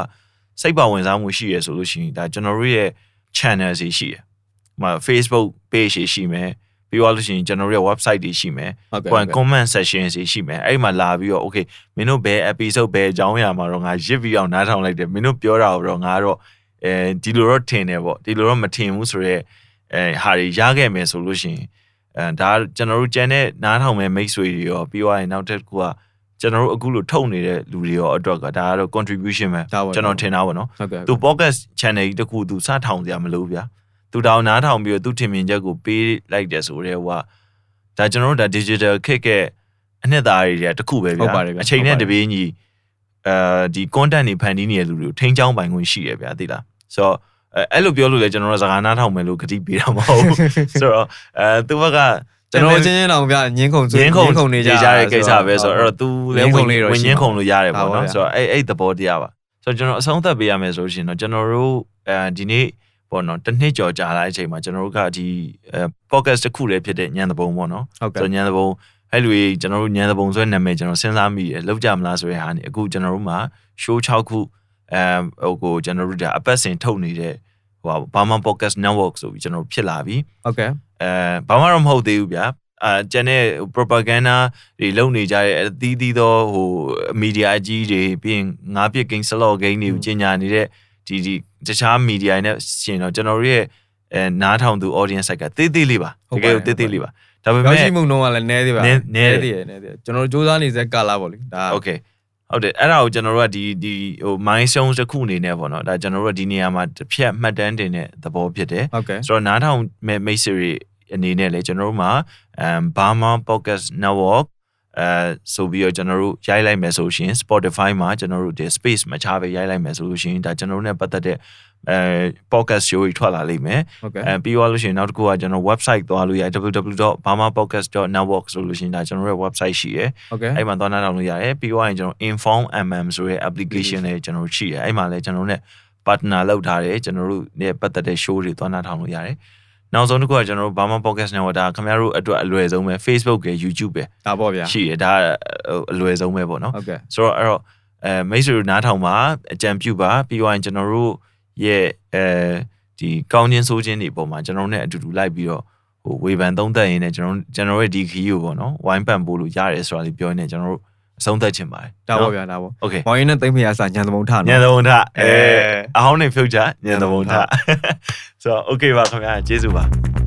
စိတ်ပါဝင်စားမှုရှိရဆိုလို့ရှိရင်ဒါကျွန်တော်တို့ရဲ့ channel တွေရှိရ။ဟိုမှာ Facebook page တွေရှိမယ်ပြီးတော့လို့ရှိရင်ကျွန်တော်တို့ရဲ့ website တွေရှိမယ်ဟုတ်ကဲ့ကိုယ် comment section တွေရှိမယ်အဲ့ဒီမှာလာပြီးတော့ okay မင်းတို့ဘယ် episode ဘယ်အကြောင်းအရာမှာတော့ငါရစ်ပြီးအောင်နားထောင်လိုက်တယ်မင်းတို့ပြောတာကိုတော့ငါတော့အဲဒီလိုတော့ထင်တယ်ပေါ့ဒီလိုတော့မထင်ဘူးဆိုတော့အဲဟာတွေရခဲ့မယ်ဆိုလို့ရှိရင်အဲဒါကျွန်တော်တို့ကျန်တဲ့နားထောင်မဲ့မိတ်ဆွေတွေရောပြီးသွားရင်နောက်တစ်ခုက ကျွန်တော်တို့အခုလိုထုတ်နေတဲ့လူတွေရောအတွက်ကဒါကတော့ contribution ပဲဒါပေါ့ကျွန်တော်ထင်တာပေါ့နော်ဟုတ်ကဲ့သူ podcast channel ကြီးတစ်ခုသူစထောင်စရာမလိုဗျာသူတောင်နားထောင်ပြီးတော့သူထင်မြင်ချက်ကိုပေးလိုက်တယ်ဆိုတော့ဟိုကဒါကျွန်တော်တို့ဒါ digital ခက်ကအနှစ်သာရတွေတစ်ခုပဲဟုတ်ဗျာပါတယ်ဗျာအချိန်နဲ့ဟုတ်တပါတယ်ပြေးညီအဲဒီ content တွေဖန်တီးနေတဲ့လူတွေကိုထိန်းချောင်းပိုင်ခွင့်ရှိတယ်ဗျာသိလားဆိုတော့အဲအဲ့လိုပြောလို့လေကျွန်တော်တို့စကားနားထောင်မယ်လို့ဂတိပေးတာမဟုတ်ဘူးဆိုတော့အဲသူဘက်က ကျွန်တော်ချင်းချင်းတောင်ဗျညင်းခုန်ရင်းခုန်နေကြကြတဲ့ကိစ္စပဲဆိုတော့အဲ့တော့ तू လည်းရင်းခုဝင်န်လေးတော့ဝင်ရှိရင်းမှာခုန်လို့ရတယ်ပေါ့ဟုတ်ပါနော်ဗျာဆိုတော့အဲ့အဲ့သဘောတရားပါဆိုတော့ကျွန်တော်အဆုံးသတ်ပေးရမယ်ဆိုလို့ရှိရင်တော့ကျွန်တော်တို့အဲဒီနေ့ပေါ့နော်တစ်နှစ်ကြော်ကြာလာတဲ့အချိန်မှာကျွန်တော်တို့ကဒီအဲ podcast တစ်ခုလည်းဖြစ်တဲ့ညံတပုံပေါ့နော်ဟုတ်ကဲ့ဆိုတော့ညံတပုံအဲ့လူကြီးကျွန်တော်တို့ညံတပုံဆိုတဲ့နာမည်ကျွန်တော်စဉ်းစားမိတယ်လောက်ကြမလားဆိုတဲ့ဟာနေအခုကျွန်တော်တို့မှာ show 6ခုအဲဟိုကိုကျွန်တော်တို့ဒါအပတ်စဉ်ထုတ်နေတဲ့ဟိုဘာမှ podcast network ဆိုပြီးကျွန်တော်တို့ဖြစ်လာပြီဟုတ်ကဲ့ အဲဘာမှတော့မဟုတ်သေးဘူးဗျာအာကျန်တဲ့ propaganda တွေလုပ်နေကြတဲ့အသီးသီးသောဟိုမီဒီယာအကြီးတွေပြီးရင်ငါးပြစ် game slot game တွေကိုကြီးညာနေတဲ့ဒီဒီတခြားမီဒီယာနဲ့ရှင်တော့ကျွန်တော်တို့ရဲ့အဲနားထောင်သူ audience site ကတေးသေးလေးပါဟုတတ်ကပါယ်တယ်ကိုတေးသေးလေးပါဒါပေရောက်မဲ့ရှိမှုနှုန်းကလည်းနည်းသေးပါနည်းနည်းတယ်သေးရနည်းသေးတယ်ကျွန်တော်တို့စူးစမ်းနေစေကာလာပေါ့လေဒါ okay ဟုတ်တယ်အဲ့ဒါကိုကျွန်တော်တို့ကဒီဒီဟို milestone တစ်ခုအနေနဲ့ပေါ့နော်ဒါကျွန်တော်တို့ကဒီနေရာမှာတစ်ဖြတ်မှတ်တမ်းတင်တဲ့သဘောဖြစ်တယ်ဟုတ်ကဲ့ဆိုတော့နားထောင်မဲ့မိတ်ဆွေတွေ အနေနဲ့လည်းကျွန်တော်တို့မှာအမ် Burma Podcast Network အဲဆိုပြီးတော့ကျွန်တော်တို့ရိုက်လိုက်မယ်ဆိုရှင် Spotify မှာကျွန်တော်တို့ဒီ space မချပဲရိုက်လိုက်မယ်ဆိုလို့ရှိရင်ဒါကျွန်တော်တို့ ਨੇ ပတ်သက်တဲ့အဲ podcast show တွေထွက်လာလိမ့်မယ် ဟုတ်ကဲ့ အဲပြီးသွားလို့ရှိရင်နောက်တစ်ခုကကျွန်တော် website သွားလို့ရ www.burmapodcast.network ဆိုလို့ရှိရင်ဒါကျွန်တော်တို့ရဲ့ website ရှိရယ် ဟုတ်ကဲ့ အဲ့မှာသွားနားထောင်လို့ရတယ်ပြီးသွားရင်ကျွန်တော် inform mm ဆိုတဲ့ application လေးကျွန်တော်တို့ရှိတယ်အဲ့မှာလည်းကျွန်တော်တို့ ਨੇ partner လောက်ထားတယ်ကျွန်တော်တို့ ਨੇ ပတ်သက်တဲ့ show တွေသွားနားထောင်လို့ရတယ် နောက်ဆုံးတစ်ခုကကျွန်တော်တို့ Burma Podcast Network ဒါခင်ဗျားတို့အတွက်အလွယ်ဆုံးပဲ Facebook က YouTube ပဲဒါပေါ့ဗျာရှိတယ်ဒါအလွယ်ဆုံးပဲပေါ့နော်ဟုတ်ကဲ့ဆိုတော့အဲ့တော့အဲမိတ်ဆွေတို့နားထောင်ပါအကြံပြုပါပြီးသွားရင်ကျွန်တော်တို့ရဲ့အဲဒီကောင်းခြင်းဆိုးခြင်းတွေပုံမှာကျွန်တော်တို့ ਨੇ အတူတူလိုက်ပြီးတော့ဟိုဝေဖန်သုံးသပ်ရင်းနဲ့ကျွန်တော်ကျွန်တော်ရဲ့ဒီခီးကိုပေါ့နော်ဝိုင်းပန်ပို့လို့ရတယ်ဆိုတာလေးပြောနေကျွန်တော်တို့ အဆုံးသတ်ချင်ပါတယ် ဒါပေါ့ဗျာဒါပေါ့ โอเค မောင်ရင်နဲ့သိမ့်ဖျားစာညံသမုံထနော် ညံသမုံထအဲ အဲ အဟောင်းနေဖြုတ်ချညံသမုံထ ညံသမုံထ ဆိုတော့โอเคပါခင်ဗျာကျေးဇူးပါ